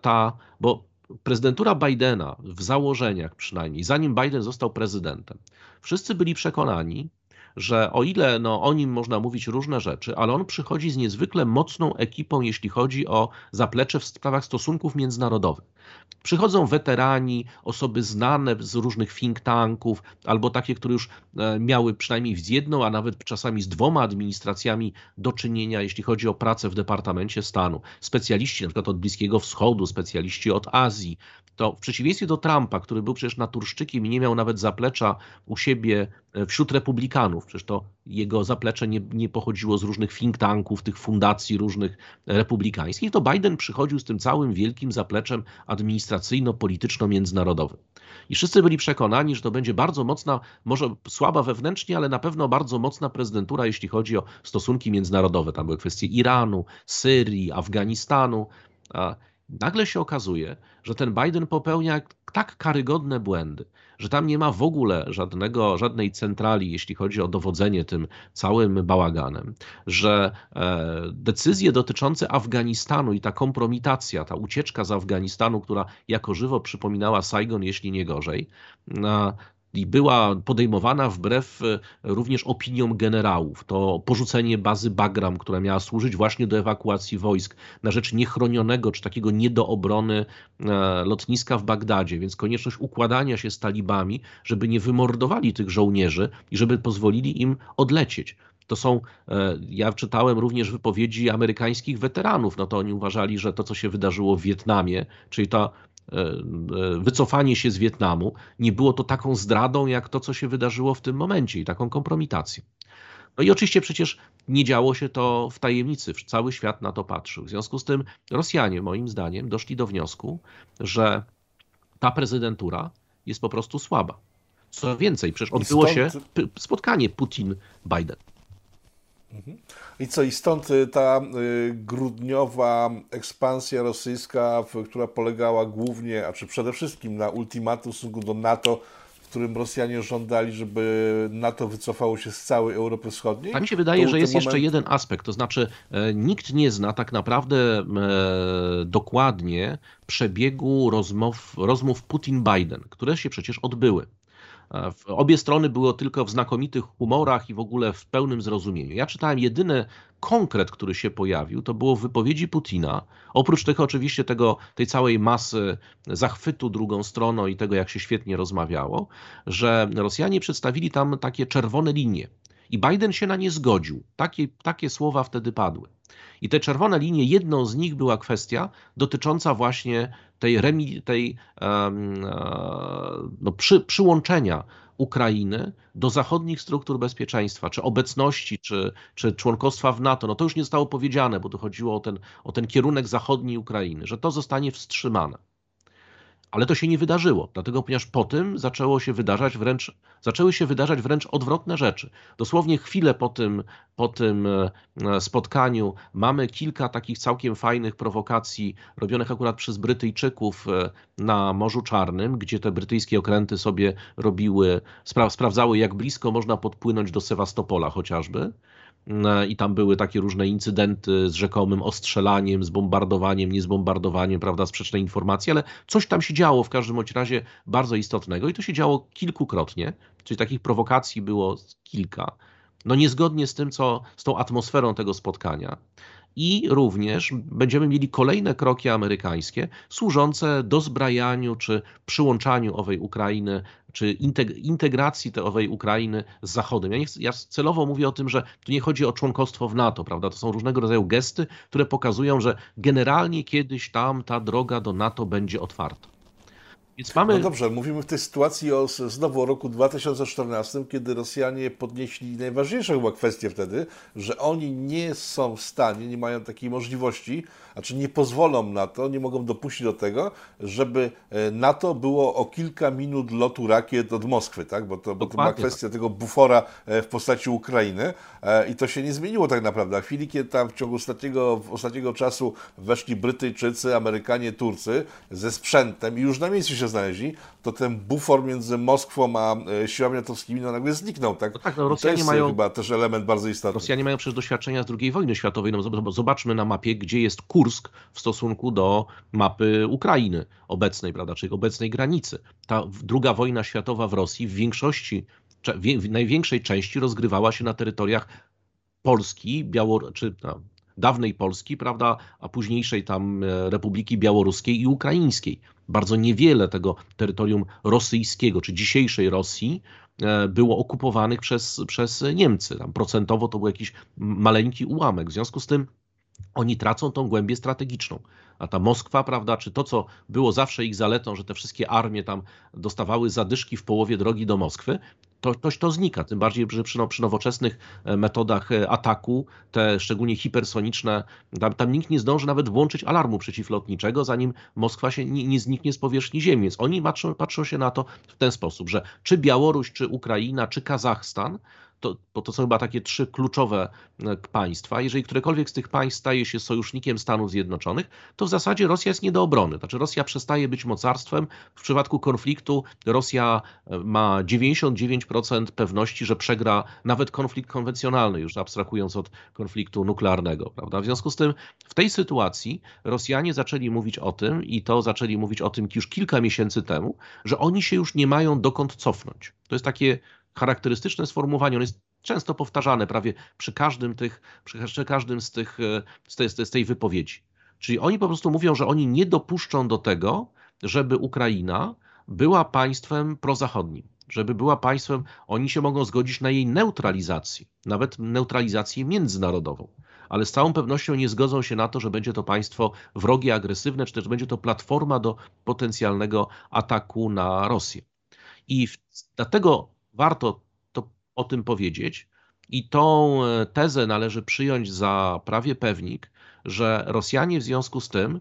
ta, bo prezydentura Bidena w założeniach przynajmniej, zanim Biden został prezydentem, wszyscy byli przekonani, że o ile no, o nim można mówić różne rzeczy, ale on przychodzi z niezwykle mocną ekipą, jeśli chodzi o zaplecze w sprawach stosunków międzynarodowych. Przychodzą weterani, osoby znane z różnych think tanków, albo takie, które już e, miały przynajmniej z jedną, a nawet czasami z dwoma administracjami do czynienia, jeśli chodzi o pracę w Departamencie Stanu. Specjaliści na przykład od Bliskiego Wschodu, specjaliści od Azji. To w przeciwieństwie do Trumpa, który był przecież naturszczykiem i nie miał nawet zaplecza u siebie e, wśród republikanów, przecież to jego zaplecze nie, nie pochodziło z różnych think tanków, tych fundacji różnych republikańskich, to Biden przychodził z tym całym wielkim zapleczem administracyjno-polityczno-międzynarodowym. I wszyscy byli przekonani, że to będzie bardzo mocna, może słaba wewnętrznie, ale na pewno bardzo mocna prezydentura, jeśli chodzi o stosunki międzynarodowe. Tam były kwestie Iranu, Syrii, Afganistanu. Nagle się okazuje, że ten Biden popełnia tak karygodne błędy, że tam nie ma w ogóle żadnego, żadnej centrali, jeśli chodzi o dowodzenie tym całym bałaganem, że e, decyzje dotyczące Afganistanu i ta kompromitacja, ta ucieczka z Afganistanu, która jako żywo przypominała Saigon, jeśli nie gorzej, i była podejmowana wbrew e, również opiniom generałów. To porzucenie bazy Bagram, która miała służyć właśnie do ewakuacji wojsk na rzecz niechronionego czy takiego nie do obrony e, lotniska w Bagdadzie, więc konieczność układania się z talibami, żeby nie wymordowali tych żołnierzy i żeby pozwolili im odlecieć. To są, e, ja czytałem również wypowiedzi amerykańskich weteranów, no to oni uważali, że to, co się wydarzyło w Wietnamie, czyli ta wycofanie się z Wietnamu, nie było to taką zdradą, jak to, co się wydarzyło w tym momencie i taką kompromitacją. No i oczywiście przecież nie działo się to w tajemnicy, cały świat na to patrzył. W związku z tym Rosjanie, moim zdaniem, doszli do wniosku, że ta prezydentura jest po prostu słaba. Co więcej, przecież odbyło się spotkanie Putin-Biden. I co, i stąd y, ta y, grudniowa ekspansja rosyjska, która polegała głównie, a czy przede wszystkim na ultimatum w stosunku do NATO, w którym Rosjanie żądali, żeby NATO wycofało się z całej Europy Wschodniej? A mi się wydaje, że jest moment... jeszcze jeden aspekt, to znaczy e, nikt nie zna tak naprawdę e, dokładnie przebiegu rozmów, rozmów Putin-Biden, które się przecież odbyły. Obie strony były tylko w znakomitych humorach i w ogóle w pełnym zrozumieniu. Ja czytałem jedyny konkret, który się pojawił, to było w wypowiedzi Putina. Oprócz tego oczywiście tego, tej całej masy zachwytu drugą stroną i tego, jak się świetnie rozmawiało, że Rosjanie przedstawili tam takie czerwone linie. I Biden się na nie zgodził. Takie, takie słowa wtedy padły. I te czerwone linie, jedną z nich była kwestia dotycząca właśnie tej, remi, tej um, no, przy, przyłączenia Ukrainy do zachodnich struktur bezpieczeństwa, czy obecności, czy, czy członkostwa w NATO, no to już nie zostało powiedziane, bo tu chodziło o ten, o ten kierunek zachodniej Ukrainy, że to zostanie wstrzymane. Ale to się nie wydarzyło, dlatego ponieważ po tym zaczęło się wydarzać wręcz, zaczęły się wydarzać wręcz odwrotne rzeczy. Dosłownie chwilę po tym, po tym e, spotkaniu mamy kilka takich całkiem fajnych prowokacji robionych akurat przez Brytyjczyków e, na Morzu Czarnym, gdzie te brytyjskie okręty sobie robiły, spra sprawdzały jak blisko można podpłynąć do Sewastopola chociażby. E, i tam były takie różne incydenty z rzekomym ostrzelaniem, z bombardowaniem, niezbombardowaniem, prawda, sprzeczne informacje, ale coś tam się działo w każdym bądź razie bardzo istotnego i to się działo kilkukrotnie, czyli takich prowokacji było kilka, no niezgodnie z tym, co, z tą atmosferą tego spotkania. I również będziemy mieli kolejne kroki amerykańskie służące dozbrajaniu czy przyłączaniu owej Ukrainy czy integracji tej owej Ukrainy z Zachodem. Ja, nie ja celowo mówię o tym, że tu nie chodzi o członkostwo w NATO, prawda? To są różnego rodzaju gesty, które pokazują, że generalnie kiedyś tam ta droga do NATO będzie otwarta. Więc mamy... No dobrze, mówimy w tej sytuacji o, znowu o roku 2014, kiedy Rosjanie podnieśli najważniejszą chyba kwestię wtedy, że oni nie są w stanie, nie mają takiej możliwości, znaczy nie pozwolą na to, nie mogą dopuścić do tego, żeby e, NATO było o kilka minut lotu rakiet od Moskwy, tak? Bo to, bo to była kwestia tak. tego bufora e, w postaci Ukrainy e, i to się nie zmieniło tak naprawdę. W chwili, kiedy tam w ciągu ostatniego, ostatniego czasu weszli Brytyjczycy, Amerykanie, Turcy ze sprzętem i już na miejscu się znaleźli, to ten bufor między Moskwą a siłami natowskimi no, nagle zniknął, tak? No tak no, Rosjanie to jest mają, chyba też element bardzo istotny. Rosjanie mają przecież doświadczenia z II wojny światowej. No, zobaczmy na mapie, gdzie jest kurs Kursk w stosunku do mapy Ukrainy obecnej, prawda, czyli obecnej granicy. Ta druga wojna światowa w Rosji w większości, w największej części rozgrywała się na terytoriach Polski, Białor czy no, dawnej Polski, prawda, a późniejszej tam e, Republiki Białoruskiej i Ukraińskiej. Bardzo niewiele tego terytorium rosyjskiego, czy dzisiejszej Rosji, e, było okupowanych przez, przez Niemcy. Tam procentowo to był jakiś maleńki ułamek. W związku z tym oni tracą tą głębię strategiczną. A ta Moskwa, prawda, czy to, co było zawsze ich zaletą, że te wszystkie armie tam dostawały zadyszki w połowie drogi do Moskwy, to, to, to znika. Tym bardziej, że przy, no, przy nowoczesnych e, metodach e, ataku, te szczególnie hipersoniczne, tam, tam, nikt nie zdąży nawet włączyć alarmu przeciwlotniczego, zanim Moskwa się nie, nie zniknie z powierzchni Ziemi. Więc oni patrzą, patrzą się na to w ten sposób, że czy Białoruś, czy Ukraina, czy Kazachstan to, bo to są chyba takie trzy kluczowe e, państwa. Jeżeli którekolwiek z tych państw staje się sojusznikiem Stanów Zjednoczonych, to w zasadzie Rosja jest nie do obrony. Znaczy Rosja przestaje być mocarstwem. W przypadku konfliktu Rosja e, ma 99% pewności, że przegra nawet konflikt konwencjonalny, już abstrahując od konfliktu nuklearnego. Prawda? W związku z tym w tej sytuacji Rosjanie zaczęli mówić o tym i to zaczęli mówić o tym już kilka miesięcy temu, że oni się już nie mają dokąd cofnąć. To jest takie charakterystyczne sformułowanie. On jest często powtarzane prawie przy każdym, tych, przy każdym z, tych, e, z, tej, z tej wypowiedzi. Czyli oni po prostu mówią, że oni nie dopuszczą do tego, żeby Ukraina była państwem prozachodnim, żeby była państwem, oni się mogą zgodzić na jej neutralizacji, nawet neutralizację międzynarodową, ale z całą pewnością nie zgodzą się na to, że będzie to państwo wrogie, agresywne, czy też będzie to platforma do potencjalnego ataku na Rosję. I w, dlatego warto to, o tym powiedzieć. I tą e, tezę należy przyjąć za prawie pewnik, że Rosjanie w związku z tym,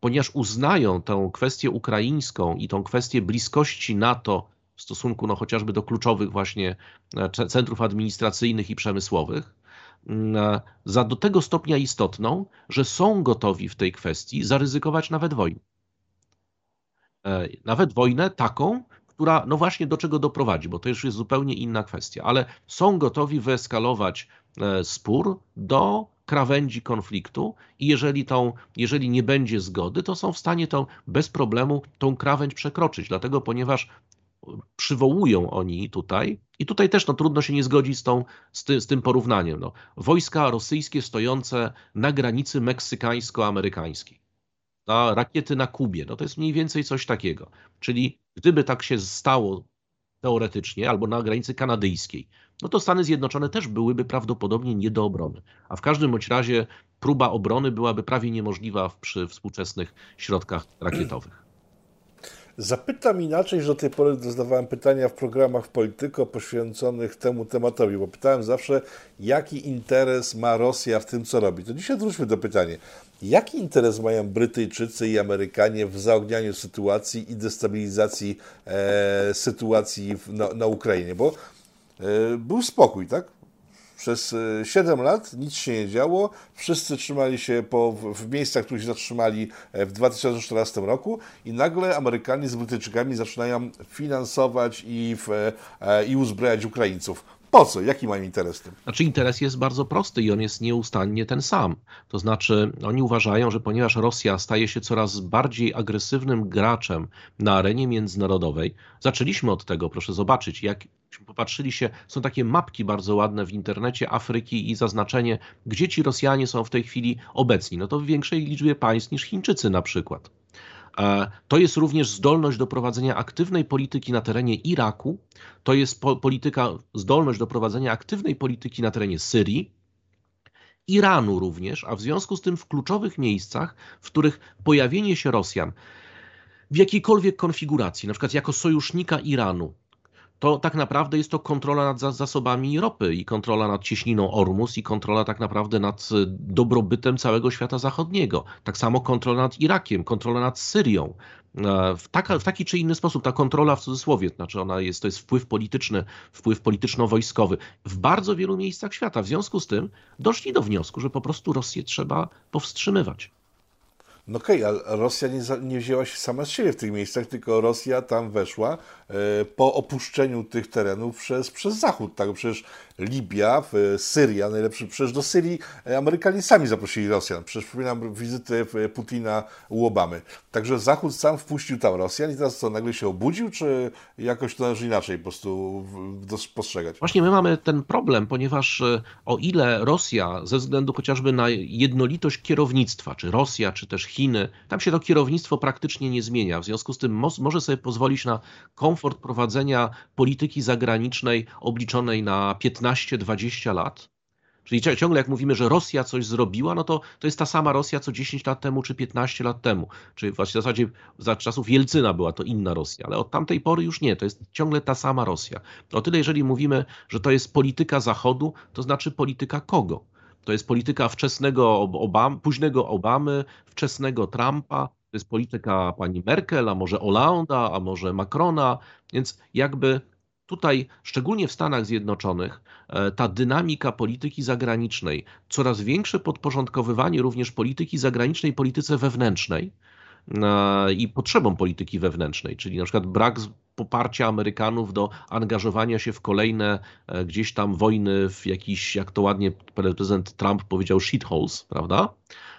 ponieważ uznają tę kwestię ukraińską i tą kwestię bliskości NATO w stosunku no, chociażby do kluczowych właśnie e, centrów administracyjnych i przemysłowych, e, za do tego stopnia istotną, że są gotowi w tej kwestii zaryzykować nawet wojnę. Nawet wojnę taką, która no właśnie do czego doprowadzi, bo to już jest zupełnie inna kwestia, ale są gotowi wyeskalować e, spór do krawędzi konfliktu i jeżeli, tą, jeżeli nie będzie zgody, to są w stanie tą, bez problemu tą krawędź przekroczyć, dlatego ponieważ przywołują oni tutaj, i tutaj też no, trudno się nie zgodzić z, tą, z, ty, z tym porównaniem, no, wojska rosyjskie stojące na granicy meksykańsko-amerykańskiej na rakiety na Kubie. No to jest mniej więcej coś takiego. Czyli gdyby tak się stało teoretycznie, albo na granicy kanadyjskiej, no to Stany Zjednoczone też byłyby prawdopodobnie nie do obrony. A w każdym bądź razie próba obrony byłaby prawie niemożliwa przy współczesnych środkach rakietowych. Zapytam inaczej, że do tej pory zadawałem pytania w programach Polityko poświęconych temu tematowi, bo pytałem zawsze, jaki interes ma Rosja w tym, co robi. To dzisiaj wróćmy do pytania. Jaki interes mają Brytyjczycy i Amerykanie w zaognianiu sytuacji i destabilizacji e, sytuacji w, na, na Ukrainie? Bo e, był spokój, tak? Przez 7 e, lat nic się nie działo, wszyscy trzymali się po, w miejscach, w których się zatrzymali e, w 2014 roku i nagle Amerykanie z Brytyjczykami zaczynają finansować i, w, e, i uzbrajać Ukraińców. Po co? Jaki mają interes tym? Znaczy interes jest bardzo prosty i on jest nieustannie ten sam. To znaczy oni uważają, że ponieważ Rosja staje się coraz bardziej agresywnym graczem na arenie międzynarodowej, zaczęliśmy od tego, proszę zobaczyć, jak popatrzyli się, są takie mapki bardzo ładne w internecie Afryki i zaznaczenie, gdzie ci Rosjanie są w tej chwili obecni. No to w większej liczbie państw niż Chińczycy na przykład. E, to jest również zdolność do prowadzenia aktywnej polityki na terenie Iraku, to jest polityka, zdolność do prowadzenia aktywnej polityki na terenie Syrii, Iranu również, a w związku z tym w kluczowych miejscach, w których pojawienie się Rosjan w jakiejkolwiek konfiguracji, na przykład jako sojusznika Iranu, to tak naprawdę jest to kontrola nad zasobami ropy i kontrola nad cieśniną Ormus i kontrola tak naprawdę nad e, dobrobytem całego świata zachodniego. Tak samo kontrola nad Irakiem, kontrola nad Syrią. E, w, taka, w taki czy inny sposób ta kontrola w cudzysłowie, znaczy ona jest, to jest wpływ polityczny, wpływ polityczno-wojskowy w bardzo wielu miejscach świata. W związku z tym doszli do wniosku, że po prostu Rosję trzeba powstrzymywać. No okej, okay, ale Rosja nie, nie, wzięła się sama z siebie w tych miejscach, tylko Rosja tam weszła e, po opuszczeniu tych terenów przez, przez Zachód. Tak? Przecież Libia, Syria, najlepszy, przecież do Syrii e, Amerykanie sami zaprosili Rosjan. Przecież przypominam wizytę Putina u Obamy. Także Zachód sam wpuścił tam Rosjan i teraz co, nagle się obudził, czy jakoś to należy inaczej po prostu postrzegać? Właśnie my mamy ten problem, ponieważ e, o ile Rosja ze względu chociażby na jednolitość kierownictwa, czy Rosja, czy też Chiny, tam się to kierownictwo praktycznie nie zmienia. W związku z tym może sobie pozwolić na komfort prowadzenia polityki zagranicznej obliczonej na 15-20 lat. Czyli ciągle jak mówimy, że Rosja coś zrobiła, no to to jest ta sama Rosja co 10 lat temu czy 15 lat temu. Czyli właśnie w zasadzie za czasów Jelcyna była to inna Rosja, ale od tamtej pory już nie, to jest ciągle ta sama Rosja. O tyle jeżeli mówimy, że to jest polityka Zachodu, to znaczy polityka kogo? To jest polityka wczesnego Obam, późnego Obamy, wczesnego Trumpa, to jest polityka pani Merkel, a może Hollanda, a może Macrona, więc jakby tutaj, szczególnie w Stanach Zjednoczonych, e, ta dynamika polityki zagranicznej, coraz większe podporządkowywanie również polityki zagranicznej polityce wewnętrznej i potrzebom polityki wewnętrznej, czyli na przykład brak poparcia Amerykanów do angażowania się w kolejne e, gdzieś tam wojny w jakiś, jak to ładnie prezydent Trump powiedział, shitholes, prawda?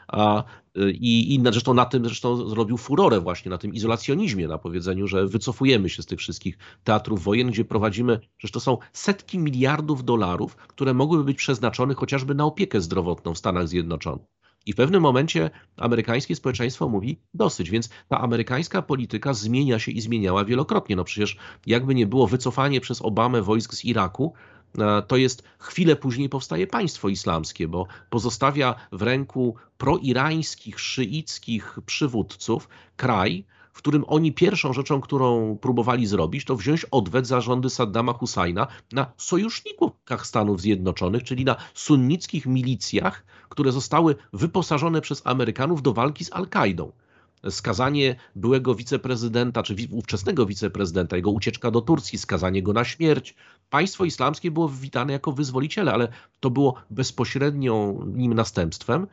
A, e, i, I zresztą na tym zresztą zrobił furorę właśnie, na tym izolacjonizmie, na powiedzeniu, że wycofujemy się z tych wszystkich teatrów wojen, gdzie prowadzimy, że to są setki miliardów dolarów, które mogłyby być przeznaczone chociażby na opiekę zdrowotną w Stanach Zjednoczonych. I w pewnym momencie amerykańskie społeczeństwo mówi dosyć, więc ta amerykańska polityka zmienia się i zmieniała wielokrotnie. No przecież jakby nie było wycofanie przez Obamę wojsk z Iraku, e, to jest chwilę później powstaje państwo islamskie, bo pozostawia w ręku proirańskich, szyickich przywódców kraj, w którym oni pierwszą rzeczą, którą próbowali zrobić, to wziąć odwet zarządy Saddama Husajna na sojusznikach Stanów Zjednoczonych, czyli na sunnickich milicjach, które zostały wyposażone przez Amerykanów do walki z Al-Kaidą skazanie byłego wiceprezydenta, czy ówczesnego wiceprezydenta, jego ucieczka do Turcji, skazanie go na śmierć. Państwo islamskie było witane jako wyzwoliciele, ale to było bezpośrednio nim następstwem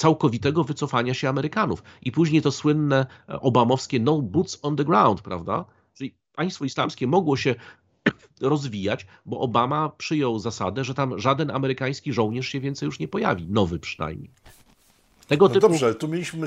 całkowitego wycofania się Amerykanów. I później to słynne e, obamowskie no boots on the ground, prawda? Czyli państwo islamskie mogło się rozwijać, bo Obama przyjął zasadę, że tam żaden amerykański żołnierz się więcej już nie pojawi, nowy przynajmniej. Tego no typu... Dobrze, tu mieliśmy,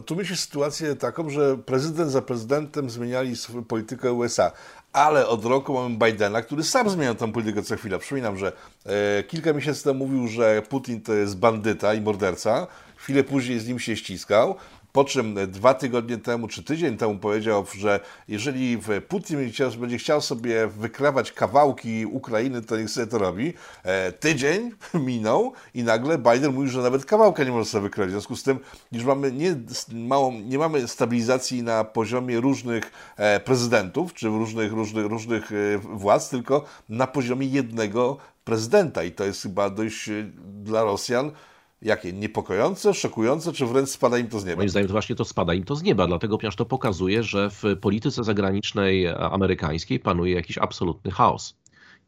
tu mieliśmy sytuację taką, że prezydent za prezydentem zmieniali politykę USA, ale od roku mamy Bidena, który sam zmienia tę politykę co chwilę. Przypominam, że e, kilka miesięcy temu mówił, że Putin to jest bandyta i morderca. Chwilę później z nim się ściskał. Po czym dwa tygodnie temu, czy tydzień temu powiedział, że jeżeli Putin będzie chciał sobie wykrawać kawałki Ukrainy, to niech sobie to robi. E, tydzień minął i nagle Biden mówi, że nawet kawałka nie może sobie wykraść. W związku z tym, już mamy nie, małą, nie mamy stabilizacji na poziomie różnych e, prezydentów, czy różnych, różnych, różnych e, władz, tylko na poziomie jednego prezydenta. I to jest chyba dość dla Rosjan jakie? Niepokojące, szokujące, czy wręcz spada im to z nieba? Moim zdaniem to właśnie to spada im to z nieba, dlatego ponieważ to pokazuje, że w polityce zagranicznej amerykańskiej panuje jakiś absolutny chaos.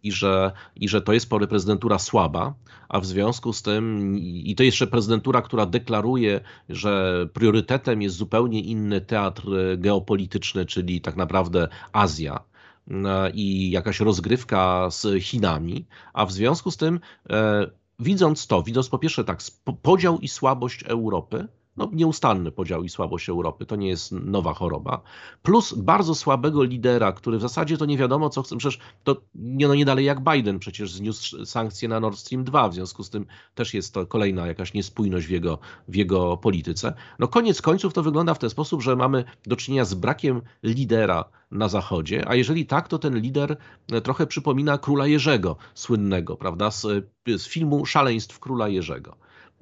I że, I że to jest prezydentura słaba, a w związku z tym, i to jeszcze prezydentura, która deklaruje, że priorytetem jest zupełnie inny teatr geopolityczny, czyli tak naprawdę Azja, i jakaś rozgrywka z Chinami, a w związku z tym widząc to, widząc po pierwsze tak podział i słabość Europy, no, nieustanny podział i słabość Europy. To nie jest nowa choroba. Plus bardzo słabego lidera, który w zasadzie to nie wiadomo, co chce. Przecież to nie, no nie dalej jak Biden przecież zniósł sankcje na Nord Stream 2. W związku z tym też jest to kolejna jakaś niespójność w jego, w jego polityce. No koniec końców to wygląda w ten sposób, że mamy do czynienia z brakiem lidera na Zachodzie, a jeżeli tak, to ten lider trochę przypomina króla Jerzego, słynnego, prawda, z, z filmu Szaleństw króla Jerzego.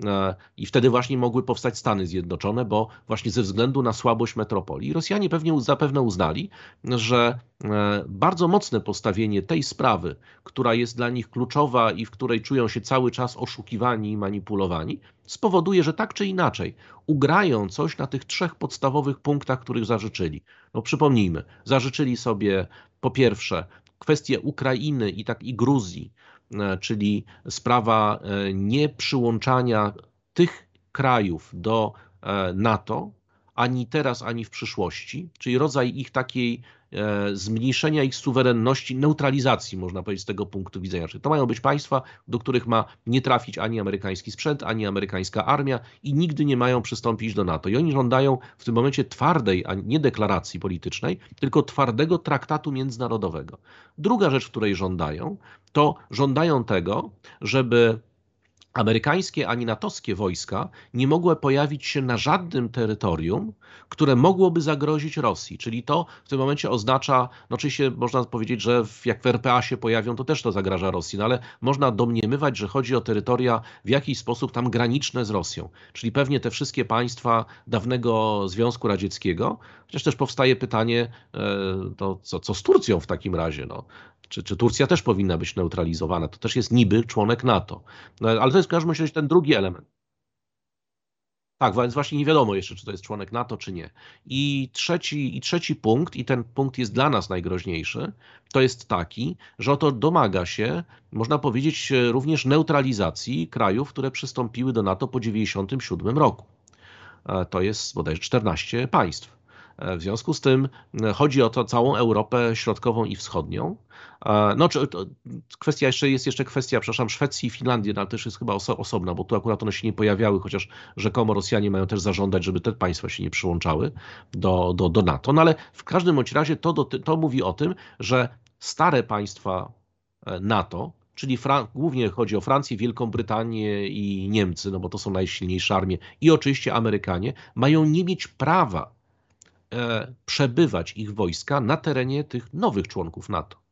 E, I wtedy właśnie mogły powstać Stany Zjednoczone, bo właśnie ze względu na słabość metropolii Rosjanie pewnie zapewne uznali, że e, bardzo mocne postawienie tej sprawy, która jest dla nich kluczowa i w której czują się cały czas oszukiwani i manipulowani, spowoduje, że tak czy inaczej ugrają coś na tych trzech podstawowych punktach, których zażyczyli. No przypomnijmy, zażyczyli sobie po pierwsze kwestię Ukrainy i tak i Gruzji, czyli sprawa e, nieprzyłączania tych krajów do e, NATO ani teraz, ani w przyszłości, czyli rodzaj ich takiej E, zmniejszenia ich suwerenności, neutralizacji, można powiedzieć, z tego punktu widzenia. Czyli to mają być państwa, do których ma nie trafić ani amerykański sprzęt, ani amerykańska armia i nigdy nie mają przystąpić do NATO. I oni żądają w tym momencie twardej, a nie deklaracji politycznej, tylko twardego traktatu międzynarodowego. Druga rzecz, której żądają, to żądają tego, żeby amerykańskie ani natowskie wojska nie mogły pojawić się na żadnym terytorium, które mogłoby zagrozić Rosji. Czyli to w tym momencie oznacza, no oczywiście można powiedzieć, że jak w RPA się pojawią, to też to zagraża Rosji, no ale można domniemywać, że chodzi o terytoria w jakiś sposób tam graniczne z Rosją. Czyli pewnie te wszystkie państwa dawnego Związku Radzieckiego, chociaż też powstaje pytanie, e, to co, co z Turcją w takim razie? No, czy, czy Turcja też powinna być neutralizowana? To też jest niby członek NATO. No, ale to jest w każdym razie ten drugi element. Tak, więc właśnie nie wiadomo jeszcze, czy to jest członek NATO, czy nie. I trzeci, I trzeci punkt, i ten punkt jest dla nas najgroźniejszy, to jest taki, że oto domaga się, można powiedzieć, również neutralizacji krajów, które przystąpiły do NATO po 1997 roku. E, to jest bodajże 14 państw. E, w związku z tym e, chodzi o to całą Europę środkową i wschodnią. E, no, czy, kwestia jeszcze jest jeszcze kwestia, przepraszam, Szwecji i Finlandii, no, ale też jest chyba oso, osobna, bo tu akurat one się nie pojawiały, chociaż rzekomo Rosjanie mają też zażądać, żeby te państwa się nie przyłączały do, do, do NATO. No ale w każdym bądź razie to, do, to mówi o tym, że stare państwa NATO, czyli głównie chodzi o Francję, Wielką Brytanię i Niemcy, no bo to są najsilniejsze armie, i oczywiście Amerykanie, mają nie mieć prawa E, przebywać ich wojska na terenie tych nowych członków NATO.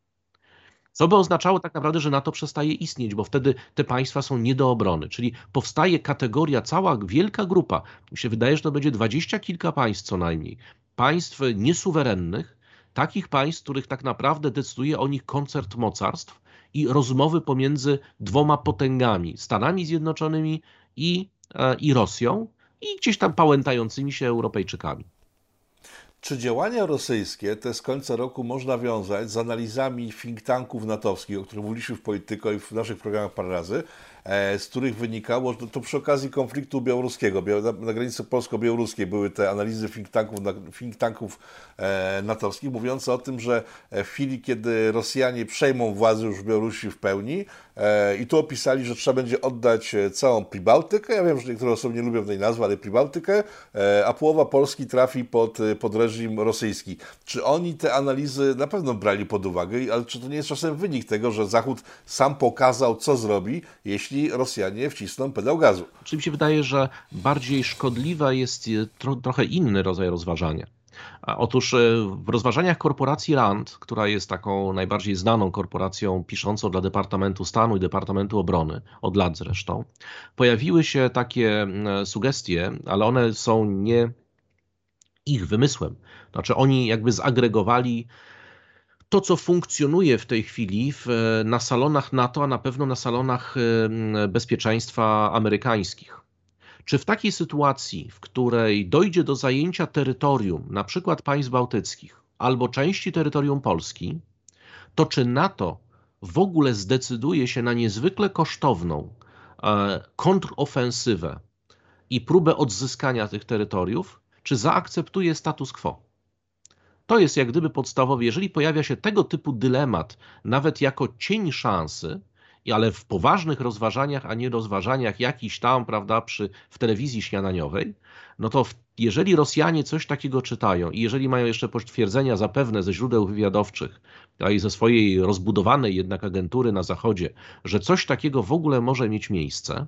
Co by oznaczało tak naprawdę, że NATO przestaje istnieć, bo wtedy te państwa są nie do obrony. Czyli powstaje kategoria, cała wielka grupa, mi się wydaje, że to będzie dwadzieścia kilka państw co najmniej, państw niesuwerennych, takich państw, których tak naprawdę decyduje o nich koncert mocarstw i rozmowy pomiędzy dwoma potęgami, Stanami Zjednoczonymi i, e, i Rosją, i gdzieś tam pałętającymi się Europejczykami. Czy działania rosyjskie te z końca roku można wiązać z analizami think tanków natowskich, o których mówiliśmy w Polityko i w naszych programach parę razy, z których wynikało, że to przy okazji konfliktu białoruskiego, na, granicy polsko-białoruskiej były te analizy think tanków, think tanków e, natowskich, mówiące o tym, że w chwili, kiedy Rosjanie przejmą władzę już w Białorusi w pełni, e, i tu opisali, że trzeba będzie oddać całą Pribałtykę, ja wiem, że niektóre osoby nie lubią tej nazwy, ale Pribałtykę, a połowa Polski trafi pod, pod reżim rosyjski. Czy oni te analizy na pewno brali pod uwagę, ale czy to nie jest czasem wynik tego, że Zachód sam pokazał, co zrobi, jeśli Rosjanie wcisną pedał gazu. Czyli mi się wydaje, że bardziej szkodliwa jest e, tro, trochę inny rodzaj rozważania. Otóż e, w rozważaniach korporacji RAND, która jest taką najbardziej znaną korporacją piszącą dla Departamentu Stanu i Departamentu Obrony, od lat zresztą, pojawiły się takie sugestie, ale one są nie ich wymysłem. Znaczy oni jakby zagregowali to, co funkcjonuje w tej chwili w, na salonach NATO, a na pewno na salonach bezpieczeństwa amerykańskich. Czy w takiej sytuacji, w której dojdzie do zajęcia terytorium, na przykład państw bałtyckich albo części terytorium Polski, to czy NATO w ogóle zdecyduje się na niezwykle kosztowną e, kontrofensywę i próbę odzyskania tych terytoriów, czy zaakceptuje status quo? To jest jak gdyby podstawowy. Jeżeli pojawia się tego typu dylemat, nawet jako cień szansy, ale w poważnych rozważaniach, a nie rozważaniach jakiś tam, prawda, przy, w telewizji śniadaniowej, no to w, jeżeli Rosjanie coś takiego czytają i jeżeli mają jeszcze potwierdzenia zapewne ze źródeł wywiadowczych, a i ze swojej rozbudowanej jednak agentury na Zachodzie, że coś takiego w ogóle może mieć miejsce,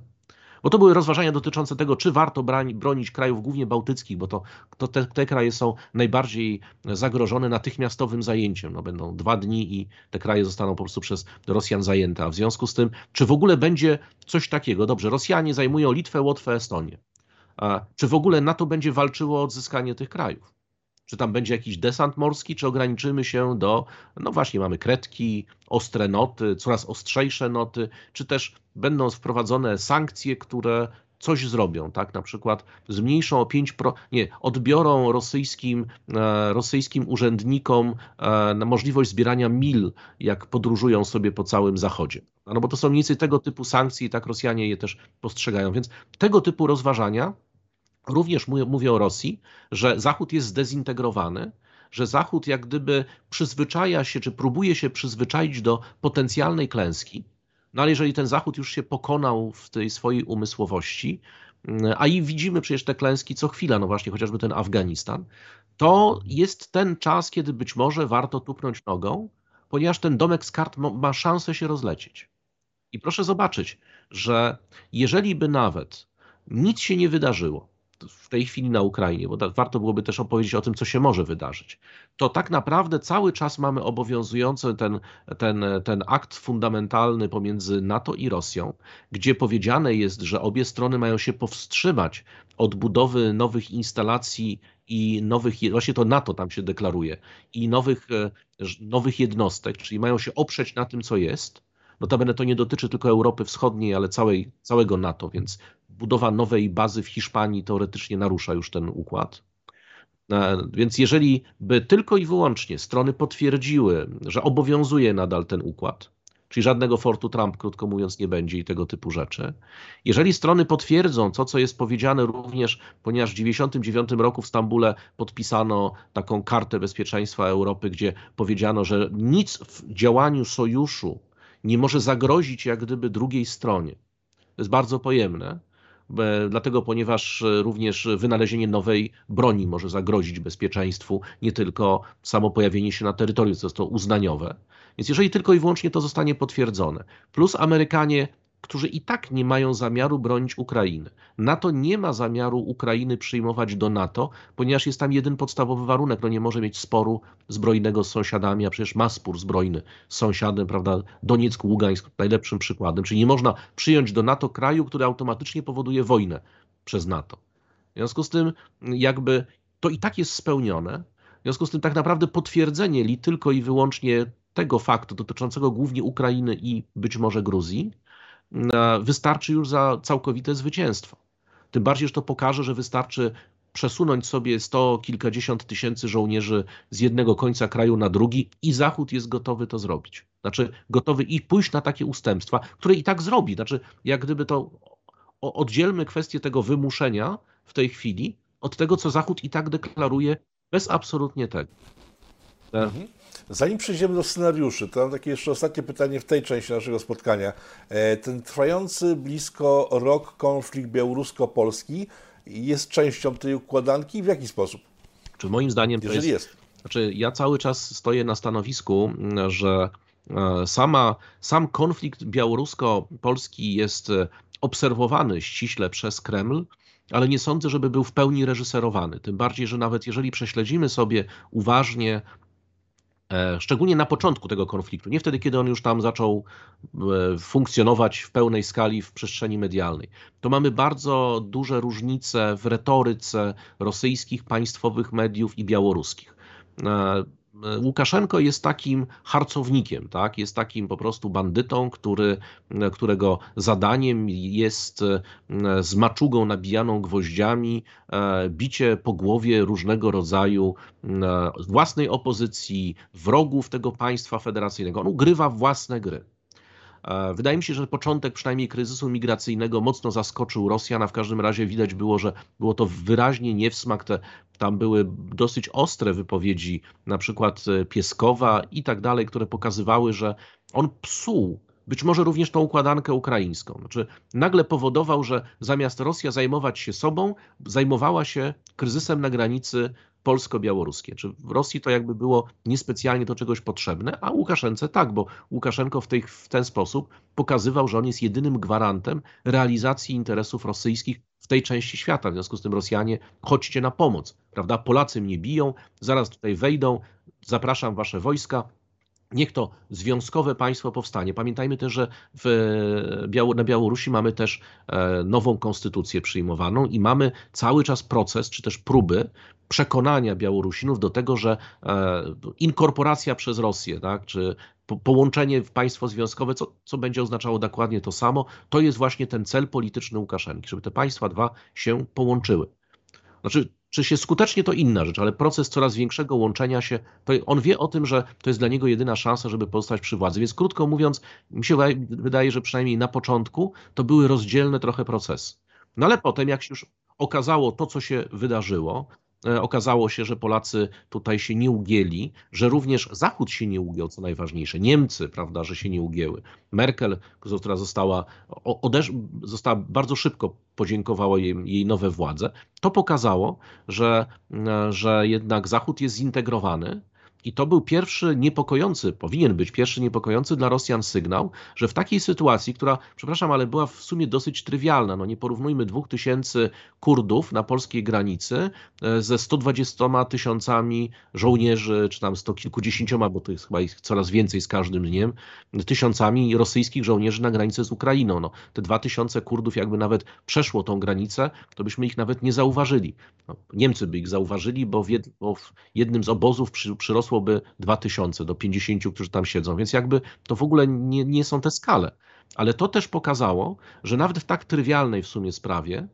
bo to były rozważania dotyczące tego, czy warto bronić krajów głównie bałtyckich, bo to, to te, te, kraje są najbardziej zagrożone natychmiastowym zajęciem. No, będą dwa dni i te kraje zostaną po prostu przez Rosjan zajęte. A w związku z tym, czy w ogóle będzie coś takiego? Dobrze, Rosjanie zajmują Litwę, Łotwę, Estonię. A czy w ogóle NATO będzie walczyło o odzyskanie tych krajów? Czy tam będzie jakiś desant morski, czy ograniczymy się do, no właśnie, mamy kredki, ostre noty, coraz ostrzejsze noty, czy też będą wprowadzone sankcje, które coś zrobią, tak? Na przykład zmniejszą o 5%, pro, nie, odbiorą rosyjskim, e, rosyjskim urzędnikom e, możliwość zbierania mil, jak podróżują sobie po całym Zachodzie. No bo to są mniej tego typu sankcje i tak Rosjanie je też postrzegają. Więc tego typu rozważania Również mówię o Rosji, że Zachód jest zdezintegrowany, że Zachód jak gdyby przyzwyczaja się, czy próbuje się przyzwyczaić do potencjalnej klęski. No ale jeżeli ten Zachód już się pokonał w tej swojej umysłowości, mm, a i widzimy przecież te klęski co chwila, no właśnie chociażby ten Afganistan, to jest ten czas, kiedy być może warto tupnąć nogą, ponieważ ten domek z kart ma szansę się rozlecieć. I proszę zobaczyć, że jeżeli by nawet nic się nie wydarzyło, w tej chwili na Ukrainie, bo warto byłoby też opowiedzieć o tym, co się może wydarzyć, to tak naprawdę cały czas mamy obowiązujący ten, ten, ten akt fundamentalny pomiędzy NATO i Rosją, gdzie powiedziane jest, że obie strony mają się powstrzymać od budowy nowych instalacji i nowych, właśnie to NATO tam się deklaruje, i nowych, e, nowych jednostek, czyli mają się oprzeć na tym, co jest. Notabene to nie dotyczy tylko Europy Wschodniej, ale całej, całego NATO, więc budowa nowej bazy w Hiszpanii teoretycznie narusza już ten układ. E, więc jeżeli by tylko i wyłącznie strony potwierdziły, że obowiązuje nadal ten układ, czyli żadnego Fortu Trump, krótko mówiąc, nie będzie i tego typu rzeczy. Jeżeli strony potwierdzą to, co jest powiedziane również, ponieważ w 1999 roku w Stambule podpisano taką kartę bezpieczeństwa Europy, gdzie powiedziano, że nic w działaniu sojuszu nie może zagrozić jak gdyby drugiej stronie. To jest bardzo pojemne dlatego ponieważ e, również wynalezienie nowej broni może zagrozić bezpieczeństwu, nie tylko samo pojawienie się na terytorium, co jest to uznaniowe. Więc jeżeli tylko i wyłącznie to zostanie potwierdzone, plus Amerykanie którzy i tak nie mają zamiaru bronić Ukrainy. NATO nie ma zamiaru Ukrainy przyjmować do NATO, ponieważ jest tam jeden podstawowy warunek, no nie może mieć sporu zbrojnego z sąsiadami, a przecież ma spór zbrojny z sąsiadem, prawda, Donieck, Ługańsk najlepszym przykładem, czyli nie można przyjąć do NATO kraju, który automatycznie powoduje wojnę przez NATO. W związku z tym jakby to i tak jest spełnione, w związku z tym tak naprawdę potwierdzenie li tylko i wyłącznie tego faktu dotyczącego głównie Ukrainy i być może Gruzji, wystarczy już za całkowite zwycięstwo. Tym bardziej, że to pokaże, że wystarczy przesunąć sobie sto kilkadziesiąt tysięcy żołnierzy z jednego końca kraju na drugi i Zachód jest gotowy to zrobić. Znaczy gotowy i pójść na takie ustępstwa, które i tak zrobi. Znaczy jak gdyby to oddzielmy kwestię tego wymuszenia w tej chwili od tego, co Zachód i tak deklaruje bez absolutnie tego. Mhm. Zanim przejdziemy do scenariuszy, to mam takie jeszcze ostatnie pytanie w tej części naszego spotkania. E, ten trwający blisko rok konflikt białorusko-polski jest częścią tej układanki? W jaki sposób? Czy moim zdaniem to Jeżeli jest, jest. Znaczy, ja cały czas stoję na stanowisku, że e, sama, sam konflikt białorusko-polski jest e, obserwowany ściśle przez Kreml, ale nie sądzę, żeby był w pełni reżyserowany. Tym bardziej, że nawet jeżeli prześledzimy sobie uważnie E, szczególnie na początku tego konfliktu, nie wtedy, kiedy on już tam zaczął e, funkcjonować w pełnej skali w przestrzeni medialnej, to mamy bardzo duże różnice w retoryce rosyjskich państwowych mediów i białoruskich. E, Łukaszenko jest takim harcownikiem, tak? jest takim po prostu bandytą, który, którego zadaniem jest e, z maczugą nabijaną gwoździami e, bicie po głowie różnego rodzaju e, własnej opozycji, wrogów tego państwa federacyjnego. On ugrywa własne gry. E, wydaje mi się, że początek przynajmniej kryzysu migracyjnego mocno zaskoczył Rosjan, a w każdym razie widać było, że było to wyraźnie nie w smak. Te, tam były dosyć ostre wypowiedzi, na przykład e, Pieskowa i tak dalej, które pokazywały, że on psuł być może również tą układankę ukraińską. Znaczy, nagle powodował, że zamiast Rosja zajmować się sobą, zajmowała się kryzysem na granicy polsko-białoruskie. Czy w Rosji to jakby było niespecjalnie do czegoś potrzebne, a Łukaszence tak, bo Łukaszenko w, tej, w ten sposób pokazywał, że on jest jedynym gwarantem realizacji interesów rosyjskich w tej części świata. W związku z tym Rosjanie, chodźcie na pomoc, prawda? Polacy mnie biją, zaraz tutaj wejdą, zapraszam wasze wojska, Niech to związkowe państwo powstanie. Pamiętajmy też, że na Białorusi mamy też e, nową konstytucję przyjmowaną i mamy cały czas proces, czy też próby przekonania Białorusinów do tego, że e, inkorporacja przez Rosję, tak, czy połączenie w państwo związkowe, co, co będzie oznaczało dokładnie to samo, to jest właśnie ten cel polityczny Łukaszenki, żeby te państwa dwa się połączyły. Znaczy, czy się skutecznie to inna rzecz, ale proces coraz większego łączenia się, on wie o tym, że to jest dla niego jedyna szansa, żeby pozostać przy władzy. Więc krótko mówiąc, mi się wydaje, że przynajmniej na początku to były rozdzielne trochę procesy. No ale potem, jak się już okazało to, co się wydarzyło, okazało się, że Polacy tutaj się nie ugięli, że również Zachód się nie ugiął, co najważniejsze. Niemcy, prawda, że się nie ugięły. Merkel, która została, odesz- została bardzo szybko podziękowała jej, jej nowe władze. To pokazało, że, e, że jednak Zachód jest zintegrowany, i to był pierwszy niepokojący, powinien być pierwszy niepokojący dla Rosjan sygnał, że w takiej sytuacji, która, przepraszam, ale była w sumie dosyć trywialna, no nie porównujmy dwóch tysięcy Kurdów na polskiej granicy e, ze 120 tysiącami żołnierzy, czy tam sto kilkudziesięcioma, bo to jest chyba ich coraz więcej z każdym dniem, tysiącami rosyjskich żołnierzy na granicy z Ukrainą. No, te dwa tysiące Kurdów jakby nawet przeszło tą granicę, to byśmy ich nawet nie zauważyli. No, Niemcy by ich zauważyli, bo w, jed, bo w jednym z obozów przy, przyrosło wzrosłoby 2000 do 50, którzy tam siedzą, więc jakby to w ogóle nie, nie są te skale. Ale to też pokazało, że nawet w tak trywialnej w sumie sprawie,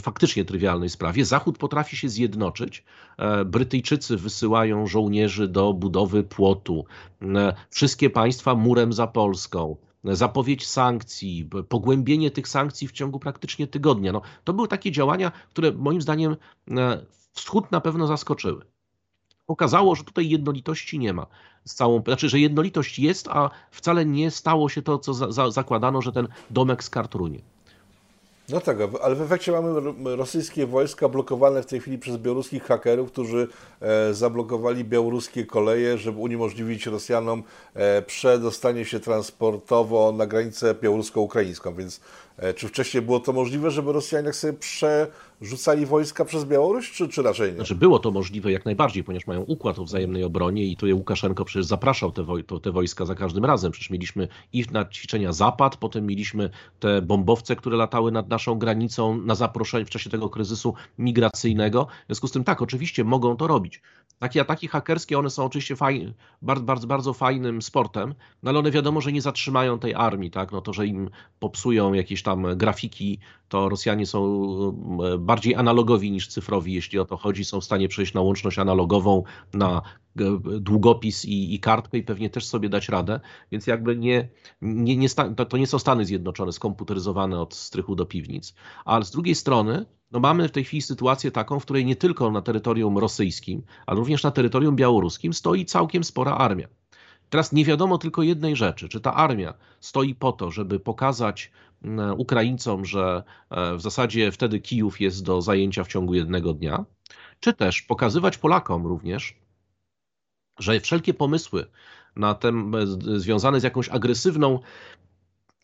faktycznie trywialnej sprawie, Zachód potrafi się zjednoczyć. E, Brytyjczycy wysyłają żołnierzy do budowy płotu. E, wszystkie państwa murem za Polską. Zapowiedź sankcji, pogłębienie tych sankcji w ciągu praktycznie tygodnia. No, to były takie działania, które moim zdaniem e, Wschód na pewno zaskoczyły pokazało, że tutaj jednolitości nie ma. Z całą, znaczy, że jednolitość jest, a wcale nie stało się to, co za, za, zakładano, że ten domek z kart runie. No tak, ale w efekcie mamy rosyjskie wojska blokowane w tej chwili przez białoruskich hakerów, którzy e, zablokowali białoruskie koleje, żeby uniemożliwić Rosjanom e, przedostanie się transportowo na granicę białorusko-ukraińską. Więc e, czy wcześniej było to możliwe, żeby Rosjanie sobie przerzucali wojska przez Białoruś, czy, czy raczej nie? Znaczy było to możliwe jak najbardziej, ponieważ mają układ o wzajemnej obronie i tutaj Łukaszenko przecież zapraszał te, woj te wojska za każdym razem. Przecież mieliśmy i na ćwiczenia Zapad, potem mieliśmy te bombowce, które latały nad naszą granicą na zaproszenie w czasie tego kryzysu migracyjnego. W związku z tym tak, oczywiście mogą to robić. Takie ataki hakerskie, one są oczywiście bardzo, bardzo, bardzo fajnym sportem, no ale one wiadomo, że nie zatrzymają tej armii, tak? No to, że im popsują jakieś tam grafiki, to Rosjanie są e, bardziej analogowi niż cyfrowi, jeśli o to chodzi. Są w stanie przejść na łączność analogową, na e, długopis i, i kartkę i pewnie też sobie dać radę. Więc jakby nie, nie, nie to, to nie są Stany Zjednoczone skomputeryzowane od strychu do piwnic. Ale z drugiej strony no mamy w tej chwili sytuację taką, w której nie tylko na terytorium rosyjskim, ale również na terytorium białoruskim stoi całkiem spora armia. Teraz nie wiadomo tylko jednej rzeczy, czy ta armia stoi po to, żeby pokazać Ukraińcom, że e, w zasadzie wtedy Kijów jest do zajęcia w ciągu jednego dnia, czy też pokazywać Polakom również, że wszelkie pomysły na tem, e, związane z jakąś agresywną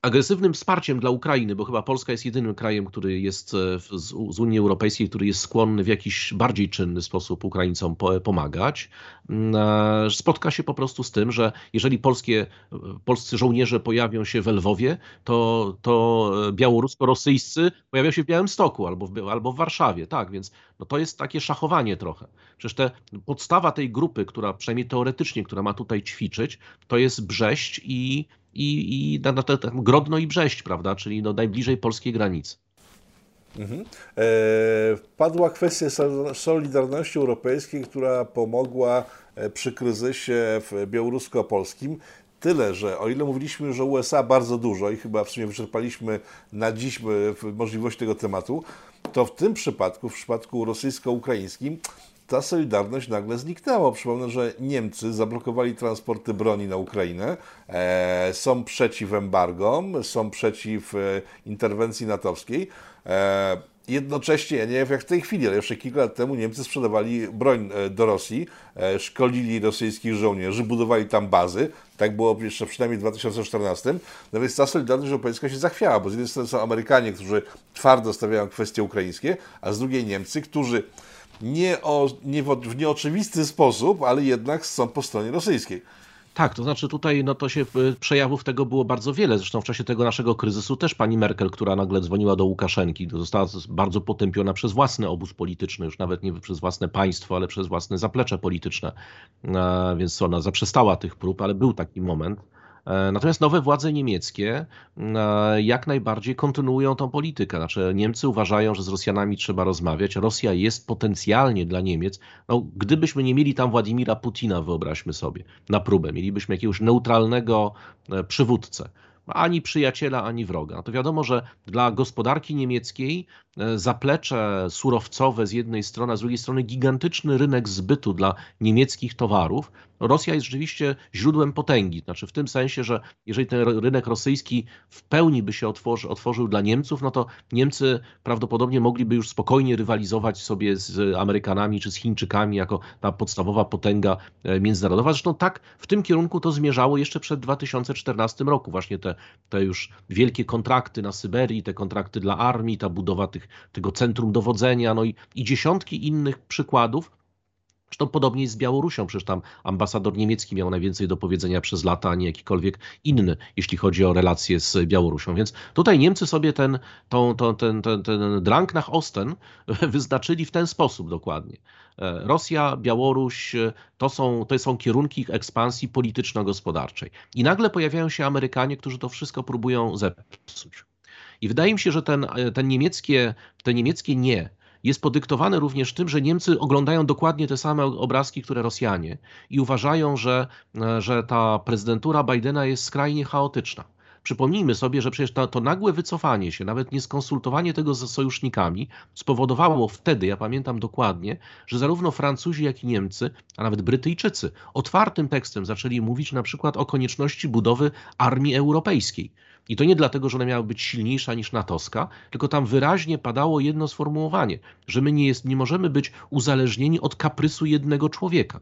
agresywnym wsparciem dla Ukrainy, bo chyba Polska jest jedynym krajem, który jest e, z, Unii Europejskiej, który jest skłonny w jakiś bardziej czynny sposób Ukraińcom pomagać, mm, e, spotka się po prostu z tym, że jeżeli polskie, polscy żołnierze pojawią się w Lwowie, to, to białorusko-rosyjscy pojawią się w Białymstoku albo w, albo w Warszawie. Tak, więc no to jest takie szachowanie trochę. Przecież te, podstawa tej grupy, która przynajmniej teoretycznie, która ma tutaj ćwiczyć, to jest Brześć i i, i na, na, na Grodno i Brześć, prawda, czyli no najbliżej polskiej granicy. Mhm. E, padła kwestia Solidarności Europejskiej, która pomogła e, przy kryzysie białorusko-polskim. Tyle, że o ile mówiliśmy, że USA bardzo dużo i chyba w sumie wyczerpaliśmy na dziś możliwość tego tematu, to w tym przypadku, w przypadku rosyjsko-ukraińskim, ta solidarność nagle zniknęła. Przypomnę, że Niemcy zablokowali transporty broni na Ukrainę, e, są przeciw embargom, są przeciw e, interwencji natowskiej. E, jednocześnie, ja nie wiem jak w tej chwili, ale jeszcze kilka lat temu Niemcy sprzedawali broń do Rosji, szkolili rosyjskich żołnierzy, budowali tam bazy. Tak było jeszcze przynajmniej w 2014. No więc ta solidarność europejska się zachwiała, bo z jednej strony są Amerykanie, którzy twardo stawiają kwestie ukraińskie, a z drugiej Niemcy, którzy nie, o, nie w, w nieoczywisty sposób, ale jednak są po stronie rosyjskiej. Tak, to znaczy tutaj no to się y, przejawów tego było bardzo wiele. Zresztą w czasie tego naszego kryzysu też pani Merkel, która nagle dzwoniła do Łukaszenki, została bardzo potępiona przez własny obóz polityczny, już nawet nie przez własne państwo, ale przez własne zaplecze polityczne. E, więc ona zaprzestała tych prób, ale był taki moment. E, natomiast nowe władze niemieckie e, jak najbardziej kontynuują tą politykę. Znaczy, Niemcy uważają, że z Rosjanami trzeba rozmawiać. Rosja jest potencjalnie dla Niemiec. No, gdybyśmy nie mieli tam Władimira Putina, wyobraźmy sobie, na próbę, mielibyśmy jakiegoś neutralnego e, przywódcę ani przyjaciela, ani wroga. No to wiadomo, że dla gospodarki niemieckiej zaplecze surowcowe z jednej strony, a z drugiej strony gigantyczny rynek zbytu dla niemieckich towarów Rosja jest rzeczywiście źródłem potęgi. Znaczy w tym sensie, że jeżeli ten rynek rosyjski w pełni by się otworzy, otworzył dla Niemców, no to Niemcy prawdopodobnie mogliby już spokojnie rywalizować sobie z Amerykanami czy z Chińczykami jako ta podstawowa potęga e, międzynarodowa. Zresztą tak w tym kierunku to zmierzało jeszcze przed 2014 roku. Właśnie te, te już wielkie kontrakty na Syberii, te kontrakty dla armii, ta budowa tych, tego centrum dowodzenia, no i, i dziesiątki innych przykładów, Zresztą podobnie jest z Białorusią, przecież tam ambasador niemiecki miał najwięcej do powiedzenia przez lata, a nie jakikolwiek inny, jeśli chodzi o relacje z Białorusią. Więc tutaj Niemcy sobie ten, tą, tą, ten, ten, ten Drang nach Osten wyznaczyli w ten sposób dokładnie. E, Rosja, Białoruś to są, to są kierunki ekspansji polityczno-gospodarczej. I nagle pojawiają się Amerykanie, którzy to wszystko próbują zepsuć. I wydaje mi się, że ten, ten niemieckie, te niemieckie nie jest podyktowane również tym, że Niemcy oglądają dokładnie te same obrazki, które Rosjanie i uważają, że, e, że ta prezydentura Bidena jest skrajnie chaotyczna. Przypomnijmy sobie, że przecież to, to, nagłe wycofanie się, nawet nie skonsultowanie tego ze sojusznikami, spowodowało wtedy, ja pamiętam dokładnie, że zarówno Francuzi, jak i Niemcy, a nawet Brytyjczycy otwartym tekstem zaczęli mówić na przykład o konieczności budowy armii europejskiej. I to nie dlatego, że ona miała być silniejsza niż natowska, tylko tam wyraźnie padało jedno sformułowanie, że my nie, jest, nie możemy być uzależnieni od kaprysu jednego człowieka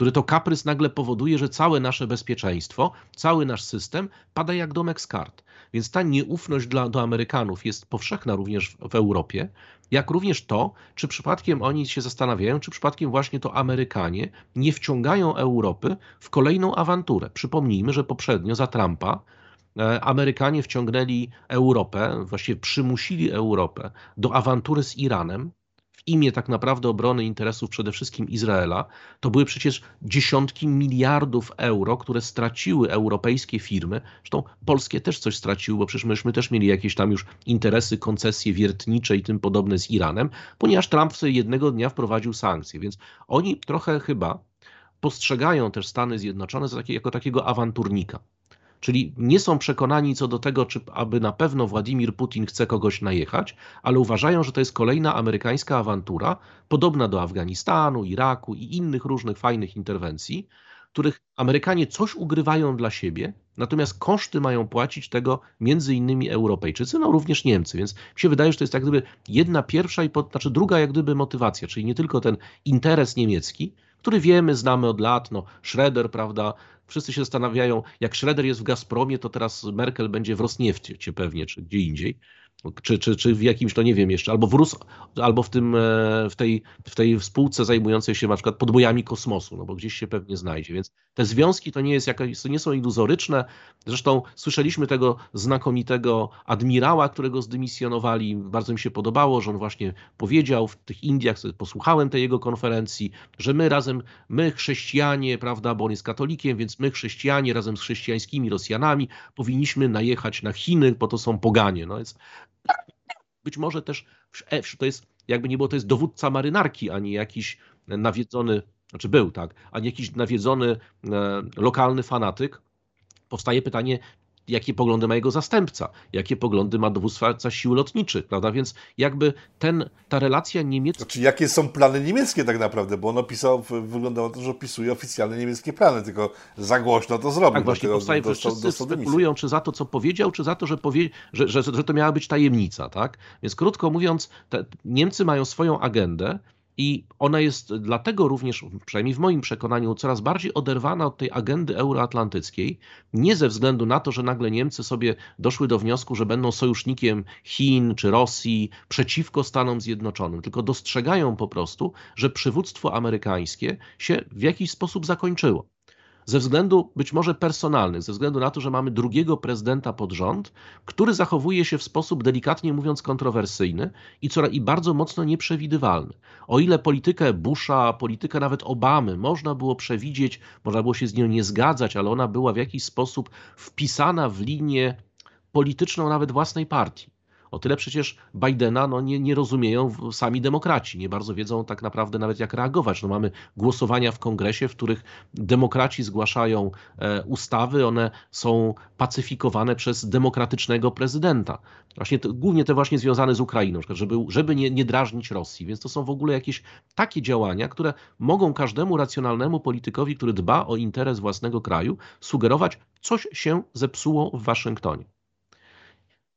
który to kaprys nagle powoduje, że całe nasze bezpieczeństwo, cały nasz system pada jak domek z kart. Więc ta nieufność dla, do Amerykanów jest powszechna również w, w Europie, jak również to, czy przypadkiem oni się zastanawiają, czy przypadkiem właśnie to Amerykanie nie wciągają Europy w kolejną awanturę. Przypomnijmy, że poprzednio za Trumpa Amerykanie wciągnęli Europę, właściwie przymusili Europę do awantury z Iranem w imię tak naprawdę obrony interesów przede wszystkim Izraela. To były przecież dziesiątki miliardów euro, które straciły europejskie firmy. Zresztą polskie też coś straciły, bo przecież myśmy też mieli jakieś tam już interesy, koncesje wiertnicze i tym podobne z Iranem, ponieważ Trump sobie jednego dnia wprowadził sankcje. Więc oni trochę chyba postrzegają też Stany Zjednoczone jako takiego awanturnika. Czyli nie są przekonani co do tego, czy aby na pewno Władimir Putin chce kogoś najechać, ale uważają, że to jest kolejna amerykańska awantura, podobna do Afganistanu, Iraku i innych różnych fajnych interwencji, których Amerykanie coś ugrywają dla siebie, natomiast koszty mają płacić tego między innymi Europejczycy, no również Niemcy, więc mi się wydaje, że to jest jak gdyby jedna pierwsza i po, znaczy druga jak gdyby motywacja, czyli nie tylko ten interes niemiecki, który wiemy, znamy od lat, no Schroeder, prawda, wszyscy się zastanawiają, jak Schroeder jest w Gazpromie, to teraz Merkel będzie w Rosniefcie pewnie, czy gdzie indziej czy, czy, czy w jakimś, to nie wiem jeszcze, albo w Rus, albo w, tym, e, w, tej, w tej spółce zajmującej się na przykład podbojami kosmosu, no bo gdzieś się pewnie znajdzie. Więc te związki to nie, jest jakaś, to nie są iluzoryczne. Zresztą słyszeliśmy tego znakomitego admirała, którego zdymisjonowali. Bardzo mi się podobało, że on właśnie powiedział w tych Indiach, posłuchałem tej jego konferencji, że my razem, my chrześcijanie, prawda, bo on jest katolikiem, więc my chrześcijanie razem z chrześcijańskimi Rosjanami powinniśmy najechać na Chiny, bo to są poganie. No więc być może też to jest, jakby nie było, to jest dowódca marynarki, a nie jakiś nawiedzony, znaczy był, tak, a nie jakiś nawiedzony e, lokalny fanatyk, powstaje pytanie, jakie poglądy ma jego zastępca, jakie poglądy ma dowódca sił lotniczych, prawda? Więc jakby ten, ta relacja niemiecka... Znaczy, jakie są plany niemieckie tak naprawdę, bo on opisał, wyglądało to, że opisuje oficjalne niemieckie plany, tylko za głośno to zrobił. Tak właśnie powstaje, że wszyscy spekulują, czy za to, co powiedział, czy za to, że, powie, że, że, że to miała być tajemnica, tak? Więc krótko mówiąc, Niemcy mają swoją agendę, i ona jest dlatego również, przynajmniej w moim przekonaniu, coraz bardziej oderwana od tej agendy euroatlantyckiej, nie ze względu na to, że nagle Niemcy sobie doszły do wniosku, że będą sojusznikiem Chin czy Rosji przeciwko Stanom Zjednoczonym, tylko dostrzegają po prostu, że przywództwo amerykańskie się w jakiś sposób zakończyło ze względu być może personalnych, ze względu na to, że mamy drugiego prezydenta pod rząd, który zachowuje się w sposób delikatnie mówiąc kontrowersyjny i, co, i bardzo mocno nieprzewidywalny. O ile politykę Busha, politykę nawet Obamy można było przewidzieć, można było się z nią nie zgadzać, ale ona była w jakiś sposób wpisana w linię polityczną nawet własnej partii. O tyle przecież Bidena no, nie, nie rozumieją sami demokraci, nie bardzo wiedzą tak naprawdę nawet jak reagować. No, mamy głosowania w kongresie, w których demokraci zgłaszają e, ustawy, one są pacyfikowane przez demokratycznego prezydenta. Właśnie to, głównie te właśnie związane z Ukrainą, żeby, żeby nie, nie drażnić Rosji. Więc to są w ogóle jakieś takie działania, które mogą każdemu racjonalnemu politykowi, który dba o interes własnego kraju, sugerować, coś się zepsuło w Waszyngtonie.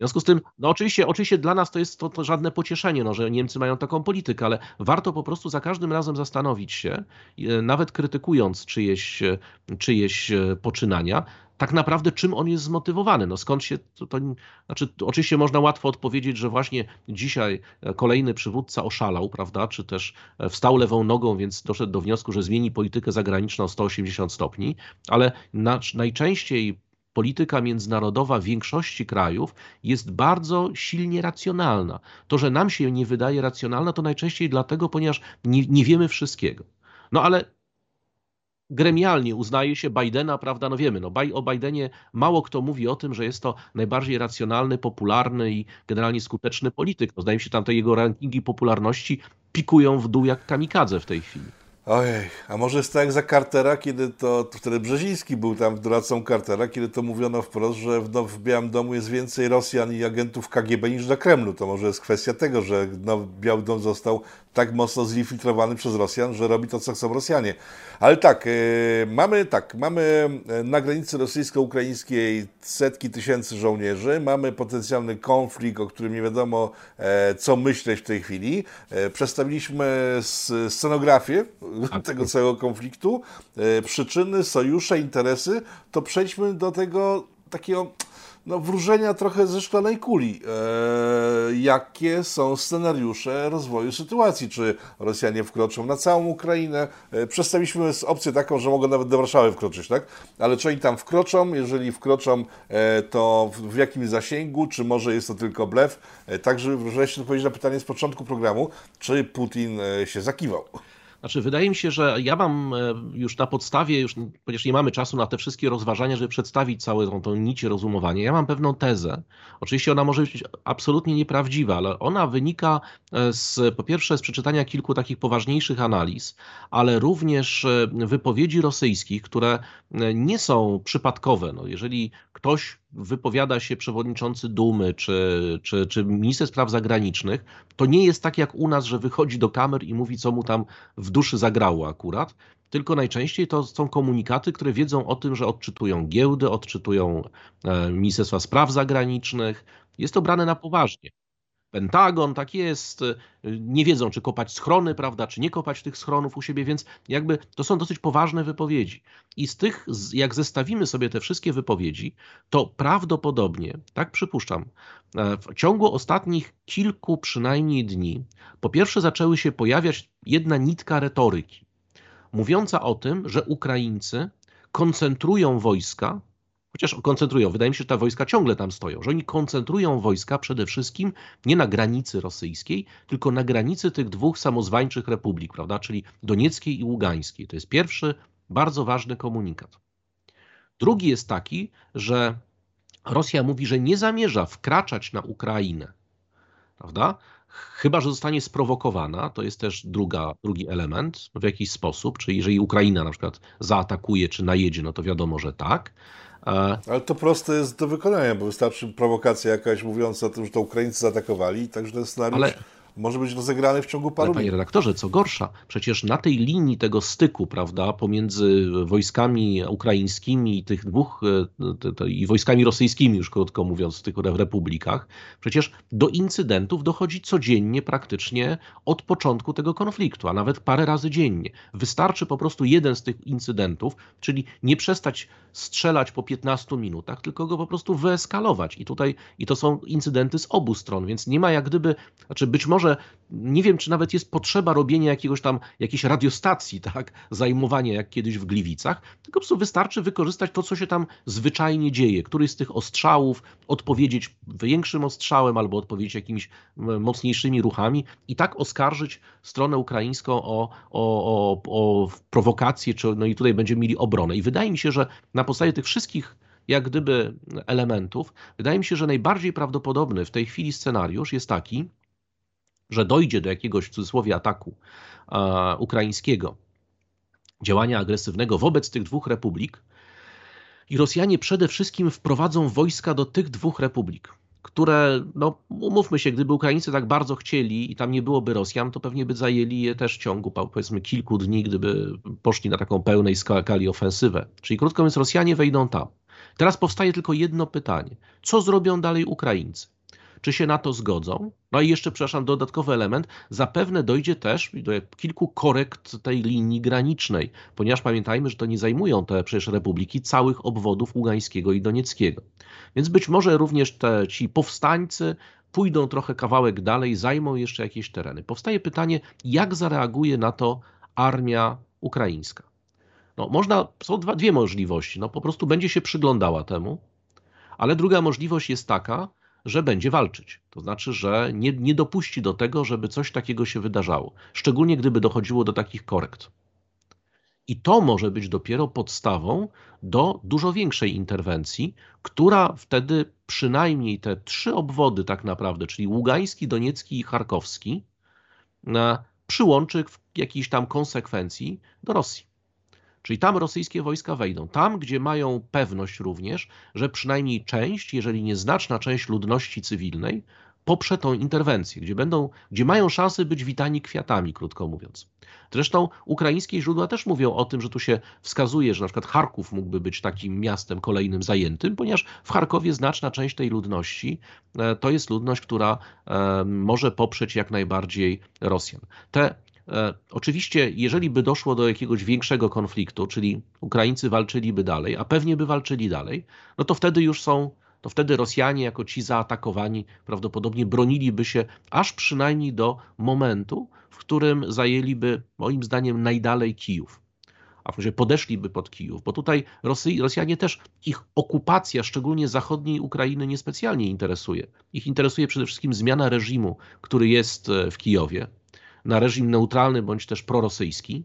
W związku z tym, no oczywiście, oczywiście dla nas to jest to, to, żadne pocieszenie, no, że Niemcy mają taką politykę, ale warto po prostu za każdym razem zastanowić się, e, nawet krytykując czyjeś, e, czyjeś e, poczynania, tak naprawdę czym on jest zmotywowany. No skąd się to, to znaczy oczywiście można łatwo odpowiedzieć, że właśnie dzisiaj kolejny przywódca oszalał, prawda, czy też wstał lewą nogą, więc doszedł do wniosku, że zmieni politykę zagraniczną o 180 stopni, ale na, najczęściej polityka międzynarodowa większości krajów jest bardzo silnie racjonalna. To, że nam się nie wydaje racjonalna, to najczęściej dlatego, ponieważ nie, nie wiemy wszystkiego. No ale gremialnie uznaje się Bidena, prawda, no wiemy, no o Bidenie mało kto mówi o tym, że jest to najbardziej racjonalny, popularny i generalnie skuteczny polityk. No, zdaje mi się, tam te jego rankingi popularności pikują w dół jak kamikadze w tej chwili. Ojej, a może jest tak jak za Cartera, kiedy to, wtedy Brzeziński był tam doradcą Cartera, kiedy to mówiono wprost, że w, no, w Białym Domu jest więcej Rosjan i agentów KGB niż na Kremlu. To może jest kwestia tego, że no, Biały Dom został tak mocno zinfiltrowany przez Rosjan, że robi to, co chcą Rosjanie. Ale tak, yy, mamy tak, mamy e, na granicy rosyjsko-ukraińskiej setki tysięcy żołnierzy, mamy potencjalny konflikt, o którym nie wiadomo, e, co myśleć w tej chwili. E, przedstawiliśmy scenografię tak. tego całego konfliktu, e, przyczyny, sojusze, interesy, to przejdźmy do tego takiego no, wróżenia trochę ze szklanej kuli. E, jakie są scenariusze rozwoju sytuacji? Czy Rosjanie wkroczą na całą Ukrainę? E, przedstawiliśmy opcję taką, że mogą nawet do Warszawy wkroczyć, tak? Ale czy oni tam wkroczą? Jeżeli wkroczą, e, to w, w jakim zasięgu? Czy może jest to tylko blef? E, także wreszcie odpowiedzieć na pytanie z początku programu, czy Putin e, się zakiwał? Znaczy, wydaje mi się, że ja mam e, już na podstawie, już, ponieważ nie mamy czasu na te wszystkie rozważania, żeby przedstawić całą tą, tą nić rozumowania, ja mam pewną tezę. Oczywiście ona może być absolutnie nieprawdziwa, ale ona wynika e, z, po pierwsze z przeczytania kilku takich poważniejszych analiz, ale również e, wypowiedzi rosyjskich, które nie są przypadkowe. No, jeżeli ktoś wypowiada się przewodniczący Dumy czy, czy, czy minister spraw zagranicznych, to nie jest tak jak u nas, że wychodzi do kamer i mówi, co mu tam w duszy zagrało akurat, tylko najczęściej to są komunikaty, które wiedzą o tym, że odczytują giełdy, odczytują e, Ministerstwa Spraw Zagranicznych. Jest to brane na poważnie. Pentagon, tak jest, nie wiedzą, czy kopać schrony, prawda, czy nie kopać tych schronów u siebie, więc jakby to są dosyć poważne wypowiedzi. I z tych, jak zestawimy sobie te wszystkie wypowiedzi, to prawdopodobnie, tak przypuszczam, e, w ciągu ostatnich kilku przynajmniej dni, po pierwsze zaczęły się pojawiać jedna nitka retoryki, mówiąca o tym, że Ukraińcy koncentrują wojska chociaż koncentrują, wydaje mi się, że te wojska ciągle tam stoją, że oni koncentrują wojska przede wszystkim nie na granicy rosyjskiej, tylko na granicy tych dwóch samozwańczych republik, prawda, czyli Donieckiej i Ługańskiej. To jest pierwszy bardzo ważny komunikat. Drugi jest taki, że Rosja mówi, że nie zamierza wkraczać na Ukrainę, prawda? Chyba, że zostanie sprowokowana, to jest też druga, drugi element w jakiś sposób, czyli jeżeli Ukraina na przykład zaatakuje czy najedzie, no to wiadomo, że tak, Ale to proste jest do wykonania, bo wystarczy prowokacja jakaś mówiąca o tym, że to Ukraińcy zaatakowali, także ten scenariusz Ale może być rozegrany w ciągu paru Ale, Panie redaktorze, co gorsza, przecież na tej linii tego styku, prawda, pomiędzy wojskami ukraińskimi i tych dwóch, e, te, te, i wojskami rosyjskimi, już krótko mówiąc, w tych republikach, przecież do incydentów dochodzi codziennie praktycznie od początku tego konfliktu, a nawet parę razy dziennie. Wystarczy po prostu jeden z tych incydentów, czyli nie przestać strzelać po 15 minutach, tylko go po prostu wyeskalować. I tutaj, i to są incydenty z obu stron, więc nie ma jak gdyby, znaczy być może może nie wiem, czy nawet jest potrzeba robienia jakiegoś tam, jakiejś radiostacji, tak, zajmowania jak kiedyś w Gliwicach, tylko po prostu wystarczy wykorzystać to, co się tam zwyczajnie dzieje, któryś z tych ostrzałów, odpowiedzieć większym ostrzałem albo odpowiedzieć jakimiś mocniejszymi ruchami i tak oskarżyć stronę ukraińską o, o, o, o prowokację, czy, no i tutaj będziemy mieli obronę. I wydaje mi się, że na podstawie tych wszystkich jak gdyby elementów, wydaje mi się, że najbardziej prawdopodobny w tej chwili scenariusz jest taki, że dojdzie do jakiegoś w cudzysłowie ataku e, ukraińskiego, działania agresywnego wobec tych dwóch republik, i Rosjanie przede wszystkim wprowadzą wojska do tych dwóch republik, które, no umówmy się, gdyby Ukraińcy tak bardzo chcieli i tam nie byłoby Rosjan, to pewnie by zajęli je też w ciągu powiedzmy kilku dni, gdyby poszli na taką pełnej skali ofensywę. Czyli krótko mówiąc, Rosjanie wejdą tam. Teraz powstaje tylko jedno pytanie. Co zrobią dalej Ukraińcy? Czy się na to zgodzą. No i jeszcze, przepraszam, dodatkowy element, zapewne dojdzie też do kilku korekt tej linii granicznej, ponieważ pamiętajmy, że to nie zajmują te przecież republiki całych obwodów Ługańskiego i Donieckiego. Więc być może również te, ci powstańcy pójdą trochę kawałek dalej, zajmą jeszcze jakieś tereny. Powstaje pytanie, jak zareaguje na to armia ukraińska. No, można, są dwa, dwie możliwości. No, po prostu będzie się przyglądała temu, ale druga możliwość jest taka, że będzie walczyć. To znaczy, że nie, nie dopuści do tego, żeby coś takiego się wydarzało. Szczególnie gdyby dochodziło do takich korekt. I to może być dopiero podstawą do dużo większej interwencji, która wtedy przynajmniej te trzy obwody, tak naprawdę, czyli Ługański, Doniecki i Charkowski, przyłączy w jakiejś tam konsekwencji do Rosji. Czyli tam rosyjskie wojska wejdą. Tam, gdzie mają pewność również, że przynajmniej część, jeżeli nie znaczna część ludności cywilnej, poprze tą interwencję, gdzie, będą, gdzie mają szansę być witani kwiatami, krótko mówiąc. Zresztą ukraińskie źródła też mówią o tym, że tu się wskazuje, że na przykład Charków mógłby być takim miastem kolejnym zajętym, ponieważ w Charkowie znaczna część tej ludności e, to jest ludność, która e, może poprzeć jak najbardziej Rosjan. Te oczywiście, jeżeli by doszło do jakiegoś większego konfliktu, czyli Ukraińcy walczyliby dalej, a pewnie by walczyli dalej, no to wtedy już są, to wtedy Rosjanie, jako ci zaatakowani, prawdopodobnie broniliby się aż przynajmniej do momentu, w którym zajęliby, moim zdaniem, najdalej Kijów. A w podeszliby pod Kijów, bo tutaj Rosy, Rosjanie też, ich okupacja, szczególnie zachodniej Ukrainy, niespecjalnie interesuje. Ich interesuje przede wszystkim zmiana reżimu, który jest e, w Kijowie, na reżim neutralny bądź też prorosyjski.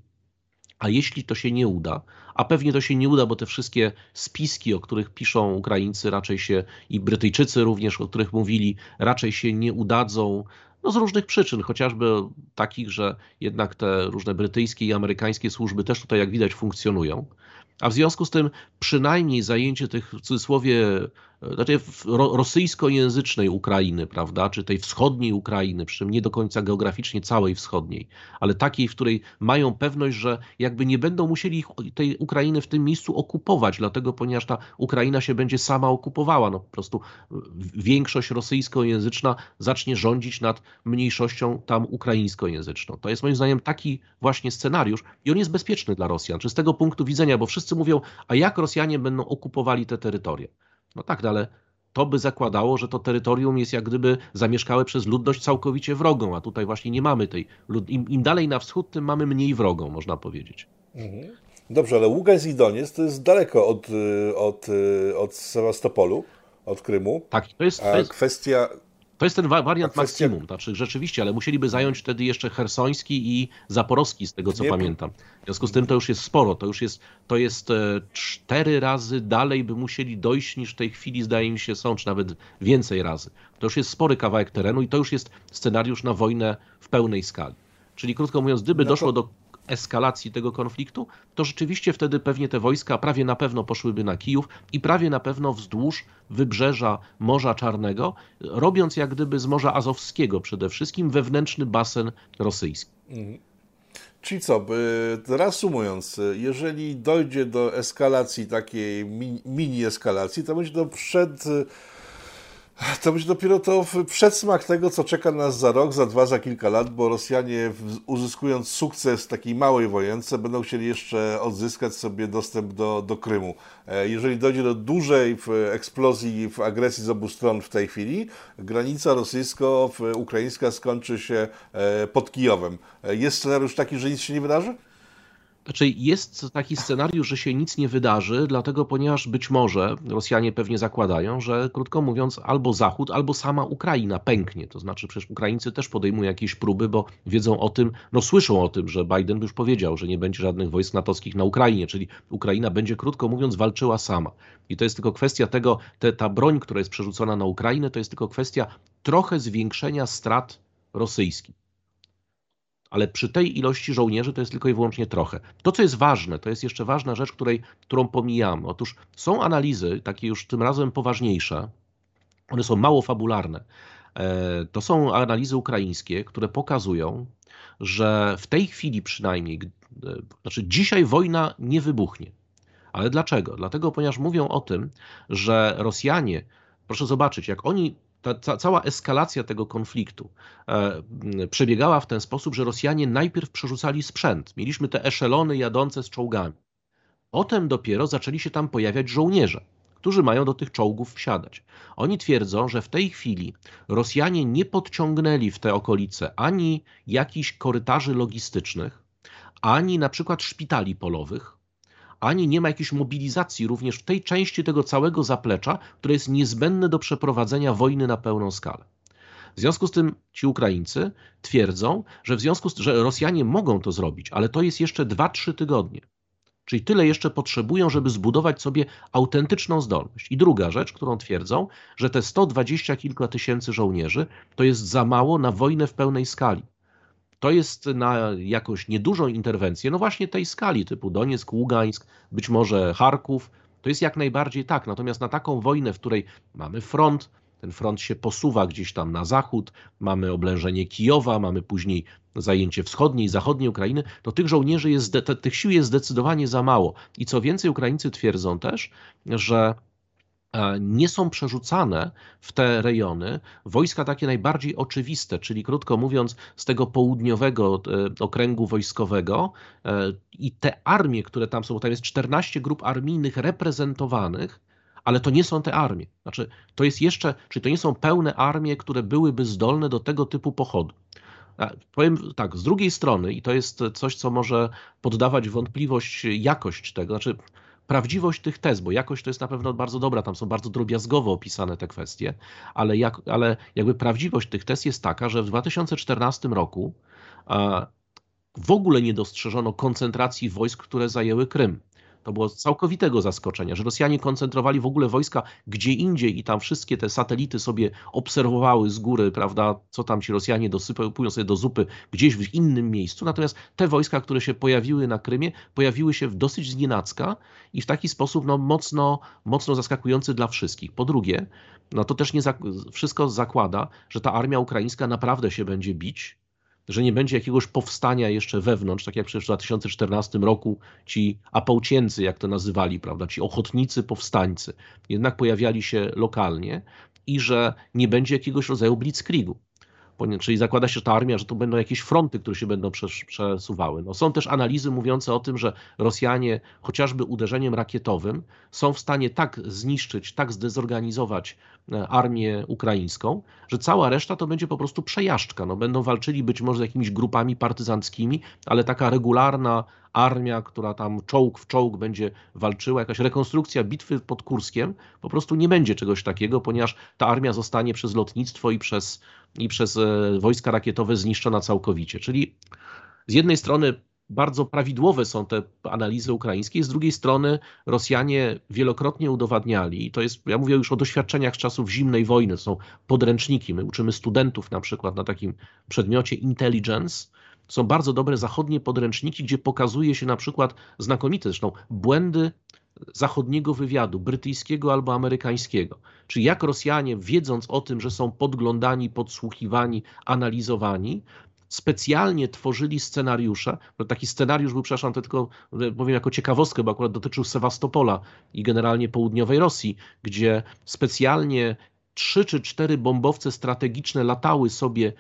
A jeśli to się nie uda, a pewnie to się nie uda, bo te wszystkie spiski, o których piszą Ukraińcy, raczej się i Brytyjczycy również, o których mówili, raczej się nie udadzą, no z różnych przyczyn, chociażby takich, że jednak te różne brytyjskie i amerykańskie służby też tutaj, jak widać, funkcjonują. A w związku z tym przynajmniej zajęcie tych w cudzysłowie znaczy rosyjskojęzycznej Ukrainy, prawda, czy tej wschodniej Ukrainy, przy czym nie do końca geograficznie całej wschodniej, ale takiej, w której mają pewność, że jakby nie będą musieli tej Ukrainy w tym miejscu okupować, dlatego ponieważ ta Ukraina się będzie sama okupowała, no po prostu większość rosyjskojęzyczna zacznie rządzić nad mniejszością tam ukraińskojęzyczną. To jest moim zdaniem taki właśnie scenariusz i on jest bezpieczny dla Rosjan, czy z tego punktu widzenia, bo wszyscy mówią, a jak Rosjanie będą okupowali te terytoria? No tak, no ale to by zakładało, że to terytorium jest jak gdyby zamieszkałe przez ludność całkowicie wrogą, a tutaj właśnie nie mamy tej. Im, im dalej na wschód, tym mamy mniej wrogą, można powiedzieć. Mhm. Dobrze, ale Ługańsk i Doniec to jest daleko od, od, od Sewastopolu, od Krymu. Tak, to jest, to jest... kwestia to jest ten wariant kwestia... maksimum, znaczy rzeczywiście, ale musieliby zająć wtedy jeszcze Hersoński i Zaporowski, z tego co Nie, pamiętam. W związku z tym to już jest sporo, to już jest, to jest e, cztery razy dalej by musieli dojść niż w tej chwili zdaje mi się są, czy nawet więcej razy. To już jest spory kawałek terenu i to już jest scenariusz na wojnę w pełnej skali. Czyli krótko mówiąc, gdyby no to... doszło do eskalacji tego konfliktu, to rzeczywiście wtedy pewnie te wojska prawie na pewno poszłyby na Kijów i prawie na pewno wzdłuż wybrzeża Morza Czarnego, robiąc jak gdyby z Morza Azowskiego przede wszystkim wewnętrzny basen rosyjski. Mhm. Czyli co, reasumując, jeżeli dojdzie do eskalacji, takiej mini eskalacji, to będzie to przed to będzie dopiero to przedsmak tego, co czeka nas za rok, za dwa, za kilka lat, bo Rosjanie uzyskując sukces w takiej małej wojence będą chcieli jeszcze odzyskać sobie dostęp do, do Krymu. E, jeżeli dojdzie do dużej eksplozji w agresji z obu stron w tej chwili, granica rosyjsko-ukraińska skończy się e, pod Kijowem. E, jest scenariusz taki, że nic się nie wydarzy? Znaczy jest taki scenariusz, że się nic nie wydarzy, dlatego ponieważ być może Rosjanie pewnie zakładają, że krótko mówiąc albo Zachód, albo sama Ukraina pęknie. To znaczy przecież Ukraińcy też podejmują jakieś próby, bo wiedzą o tym, no słyszą o tym, że Biden już powiedział, że nie będzie żadnych wojsk natowskich na Ukrainie, czyli Ukraina będzie krótko mówiąc walczyła sama. I to jest tylko kwestia tego, te, ta broń, która jest przerzucona na Ukrainę, to jest tylko kwestia trochę zwiększenia strat rosyjskich ale przy tej ilości żołnierzy to jest tylko i wyłącznie trochę. To, co jest ważne, to jest jeszcze ważna rzecz, której, którą pomijamy. Otóż są analizy, takie już tym razem poważniejsze, one są mało fabularne. E, to są analizy ukraińskie, które pokazują, że w tej chwili przynajmniej, e, znaczy dzisiaj wojna nie wybuchnie. Ale dlaczego? Dlatego, ponieważ mówią o tym, że Rosjanie, proszę zobaczyć, jak oni ta, ta, cała eskalacja tego konfliktu e, przebiegała w ten sposób, że Rosjanie najpierw przerzucali sprzęt. Mieliśmy te eszelony jadące z czołgami. Potem dopiero zaczęli się tam pojawiać żołnierze, którzy mają do tych czołgów wsiadać. Oni twierdzą, że w tej chwili Rosjanie nie podciągnęli w te okolice ani jakichś korytarzy logistycznych, ani na przykład szpitali polowych, ani nie ma jakiejś mobilizacji również w tej części tego całego zaplecza, które jest niezbędne do przeprowadzenia wojny na pełną skalę. W związku z tym ci Ukraińcy twierdzą, że w związku z tym, że Rosjanie mogą to zrobić, ale to jest jeszcze 2-3 tygodnie. Czyli tyle jeszcze potrzebują, żeby zbudować sobie autentyczną zdolność. I druga rzecz, którą twierdzą, że te 120 kilka tysięcy żołnierzy to jest za mało na wojnę w pełnej skali to jest na jakąś niedużą interwencję, no właśnie tej skali typu Donieck, Ługańsk, być może Charków, to jest jak najbardziej tak. Natomiast na taką wojnę, w której mamy front, ten front się posuwa gdzieś tam na zachód, mamy oblężenie Kijowa, mamy później zajęcie wschodniej zachodniej Ukrainy, to tych żołnierzy jest, tych sił jest zdecydowanie za mało. I co więcej, Ukraińcy twierdzą też, że nie są przerzucane w te rejony wojska takie najbardziej oczywiste, czyli krótko mówiąc, z tego południowego e, okręgu wojskowego e, i te armie, które tam są, tam jest 14 grup armijnych reprezentowanych, ale to nie są te armie. Znaczy, to jest jeszcze, czyli to nie są pełne armie, które byłyby zdolne do tego typu pochodu. Powiem tak, z drugiej strony, i to jest coś, co może poddawać wątpliwość jakość tego, znaczy prawdziwość tych tez, bo jakość to jest na pewno bardzo dobra, tam są bardzo drobiazgowo opisane te kwestie, ale, jak, ale jakby prawdziwość tych tez jest taka, że w 2014 roku w ogóle nie dostrzeżono koncentracji wojsk, które zajęły Krym. To było całkowitego zaskoczenia, że Rosjanie koncentrowali w ogóle wojska gdzie indziej i tam wszystkie te satelity sobie obserwowały z góry, prawda, co tam ci Rosjanie dosypują sobie do zupy gdzieś w innym miejscu. Natomiast te wojska, które się pojawiły na Krymie, pojawiły się w dosyć znienacka i w taki sposób no, mocno, mocno zaskakujący dla wszystkich. Po drugie, no to też nie wszystko zakłada, że ta armia ukraińska naprawdę się będzie bić, że nie będzie jakiegoś powstania jeszcze wewnątrz, tak jak przecież w 2014 roku ci apałcięcy, jak to nazywali, prawda, ci ochotnicy, powstańcy, jednak pojawiali się lokalnie i że nie będzie jakiegoś rodzaju blitzkriegu. Czyli zakłada się, że ta armia, że to będą jakieś fronty, które się będą przesuwały. No, są też analizy mówiące o tym, że Rosjanie chociażby uderzeniem rakietowym są w stanie tak zniszczyć, tak zdezorganizować e, armię ukraińską, że cała reszta to będzie po prostu przejażdżka. No, będą walczyli być może z jakimiś grupami partyzanckimi, ale taka regularna armia, która tam czołg w czołg będzie walczyła, jakaś rekonstrukcja bitwy pod Kurskiem, po prostu nie będzie czegoś takiego, ponieważ ta armia zostanie przez lotnictwo i przez, i przez e, wojska rakietowe zniszczona całkowicie. Czyli z jednej strony bardzo prawidłowe są te analizy ukraińskie, z drugiej strony Rosjanie wielokrotnie udowadniali, i to jest, ja mówię już o doświadczeniach z czasów zimnej wojny, są podręczniki, my uczymy studentów na przykład na takim przedmiocie intelligence, są bardzo dobre zachodnie podręczniki, gdzie pokazuje się na przykład znakomite zresztą błędy zachodniego wywiadu, brytyjskiego albo amerykańskiego. Czy jak Rosjanie, wiedząc o tym, że są podglądani, podsłuchiwani, analizowani, specjalnie tworzyli scenariusze. No taki scenariusz był, przepraszam, to tylko powiem jako ciekawostkę, bo akurat dotyczył Sewastopola i generalnie południowej Rosji, gdzie specjalnie trzy czy cztery bombowce strategiczne latały sobie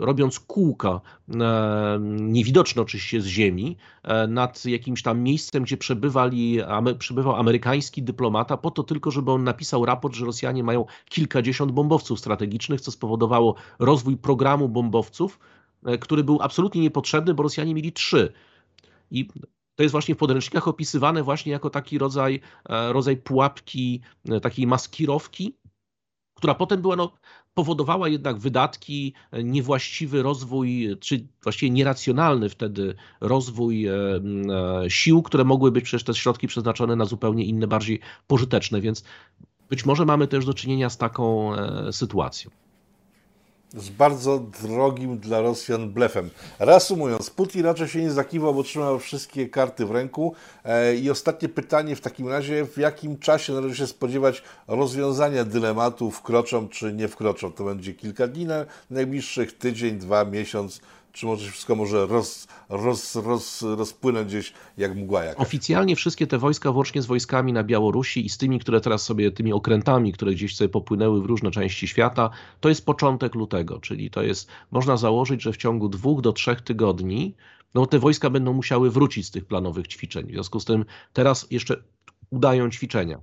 robiąc kółka, e, niewidoczne oczywiście z ziemi, e, nad jakimś tam miejscem, gdzie przebywali, przebywał amerykański dyplomata, po to tylko, żeby on napisał raport, że Rosjanie mają kilkadziesiąt bombowców strategicznych, co spowodowało rozwój programu bombowców, e, który był absolutnie niepotrzebny, bo Rosjanie mieli trzy. I to jest właśnie w podręcznikach opisywane właśnie jako taki rodzaj, rodzaj pułapki, takiej maskirowki, która potem była no, powodowała jednak wydatki, e, niewłaściwy rozwój, czy właściwie nieracjonalny wtedy rozwój e, e, sił, które mogły być przecież te środki przeznaczone na zupełnie inne, bardziej pożyteczne, więc być może mamy też do czynienia z taką sytuacją z bardzo drogim dla Rosjan blefem. Reasumując, Putin raczej się nie zakiwał, bo trzymał wszystkie karty w ręku. E, I ostatnie pytanie w takim razie, w jakim czasie należy się spodziewać rozwiązania dylematu, wkroczą czy nie wkroczą? To będzie kilka dni na najbliższych, tydzień, dwa, miesiąc, czy może się wszystko może roz, roz, roz, rozpłynąć gdzieś jak mgła jakaś? Oficjalnie wszystkie te wojska, włącznie z wojskami na Białorusi i z tymi, które teraz sobie, tymi okrętami, które gdzieś sobie popłynęły w różne części świata, to jest początek lutego, czyli to jest, można założyć, że w ciągu dwóch do trzech tygodni no te wojska będą musiały wrócić z tych planowych ćwiczeń. W związku z tym teraz jeszcze udają ćwiczenia.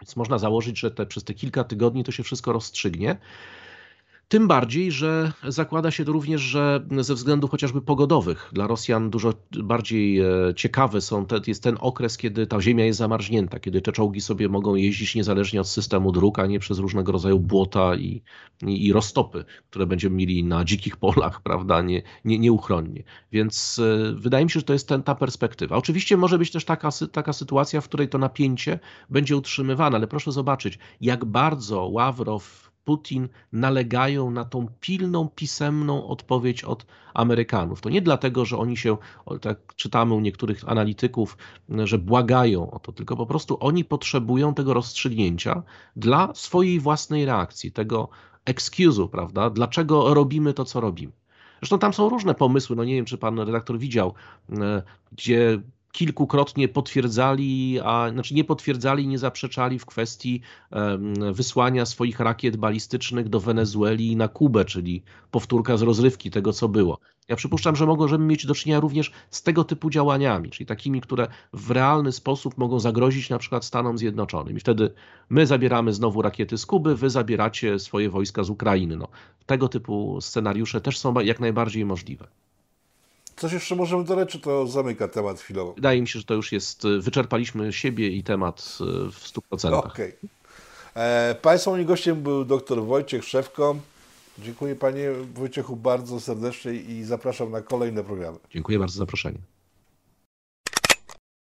Więc można założyć, że te, przez te kilka tygodni to się wszystko rozstrzygnie. Tym bardziej, że zakłada się to również, że ze względów chociażby pogodowych dla Rosjan dużo bardziej e, ciekawy są te, jest ten okres, kiedy ta ziemia jest zamarznięta, kiedy te czołgi sobie mogą jeździć niezależnie od systemu dróg, a nie przez różnego rodzaju błota i, i, i roztopy, które będziemy mieli na dzikich polach, prawda, nie, nie, nieuchronnie. Więc e, wydaje mi się, że to jest ten, ta perspektywa. Oczywiście może być też taka, taka sytuacja, w której to napięcie będzie utrzymywane, ale proszę zobaczyć, jak bardzo Ławrow Putin nalegają na tą pilną, pisemną odpowiedź od Amerykanów. To nie dlatego, że oni się, tak czytamy u niektórych analityków, że błagają o to, tylko po prostu oni potrzebują tego rozstrzygnięcia dla swojej własnej reakcji, tego excuse'u, prawda? Dlaczego robimy to, co robimy. Zresztą tam są różne pomysły, no nie wiem, czy pan redaktor widział, e, gdzie kilkukrotnie potwierdzali, a znaczy nie potwierdzali, nie zaprzeczali w kwestii wysłania swoich rakiet balistycznych do Wenezueli i na Kubę, czyli powtórka z rozrywki tego, co było. Ja przypuszczam, że możemy mieć do czynienia również z tego typu działaniami, czyli takimi, które w realny sposób mogą zagrozić na przykład Stanom Zjednoczonym. I wtedy my zabieramy znowu rakiety z Kuby, wy zabieracie swoje wojska z Ukrainy. No, tego typu scenariusze też są jak najbardziej możliwe. Coś jeszcze możemy dodać, czy to zamyka temat chwilowo? Wydaje mi się, że to już jest, wyczerpaliśmy siebie i temat e, w 100%. Okej. Okay. E, państwa moim gościem był dr Wojciech Szewko. Dziękuję panie Wojciechu bardzo serdecznie i zapraszam na kolejne programy. Dziękuję bardzo za zaproszenie.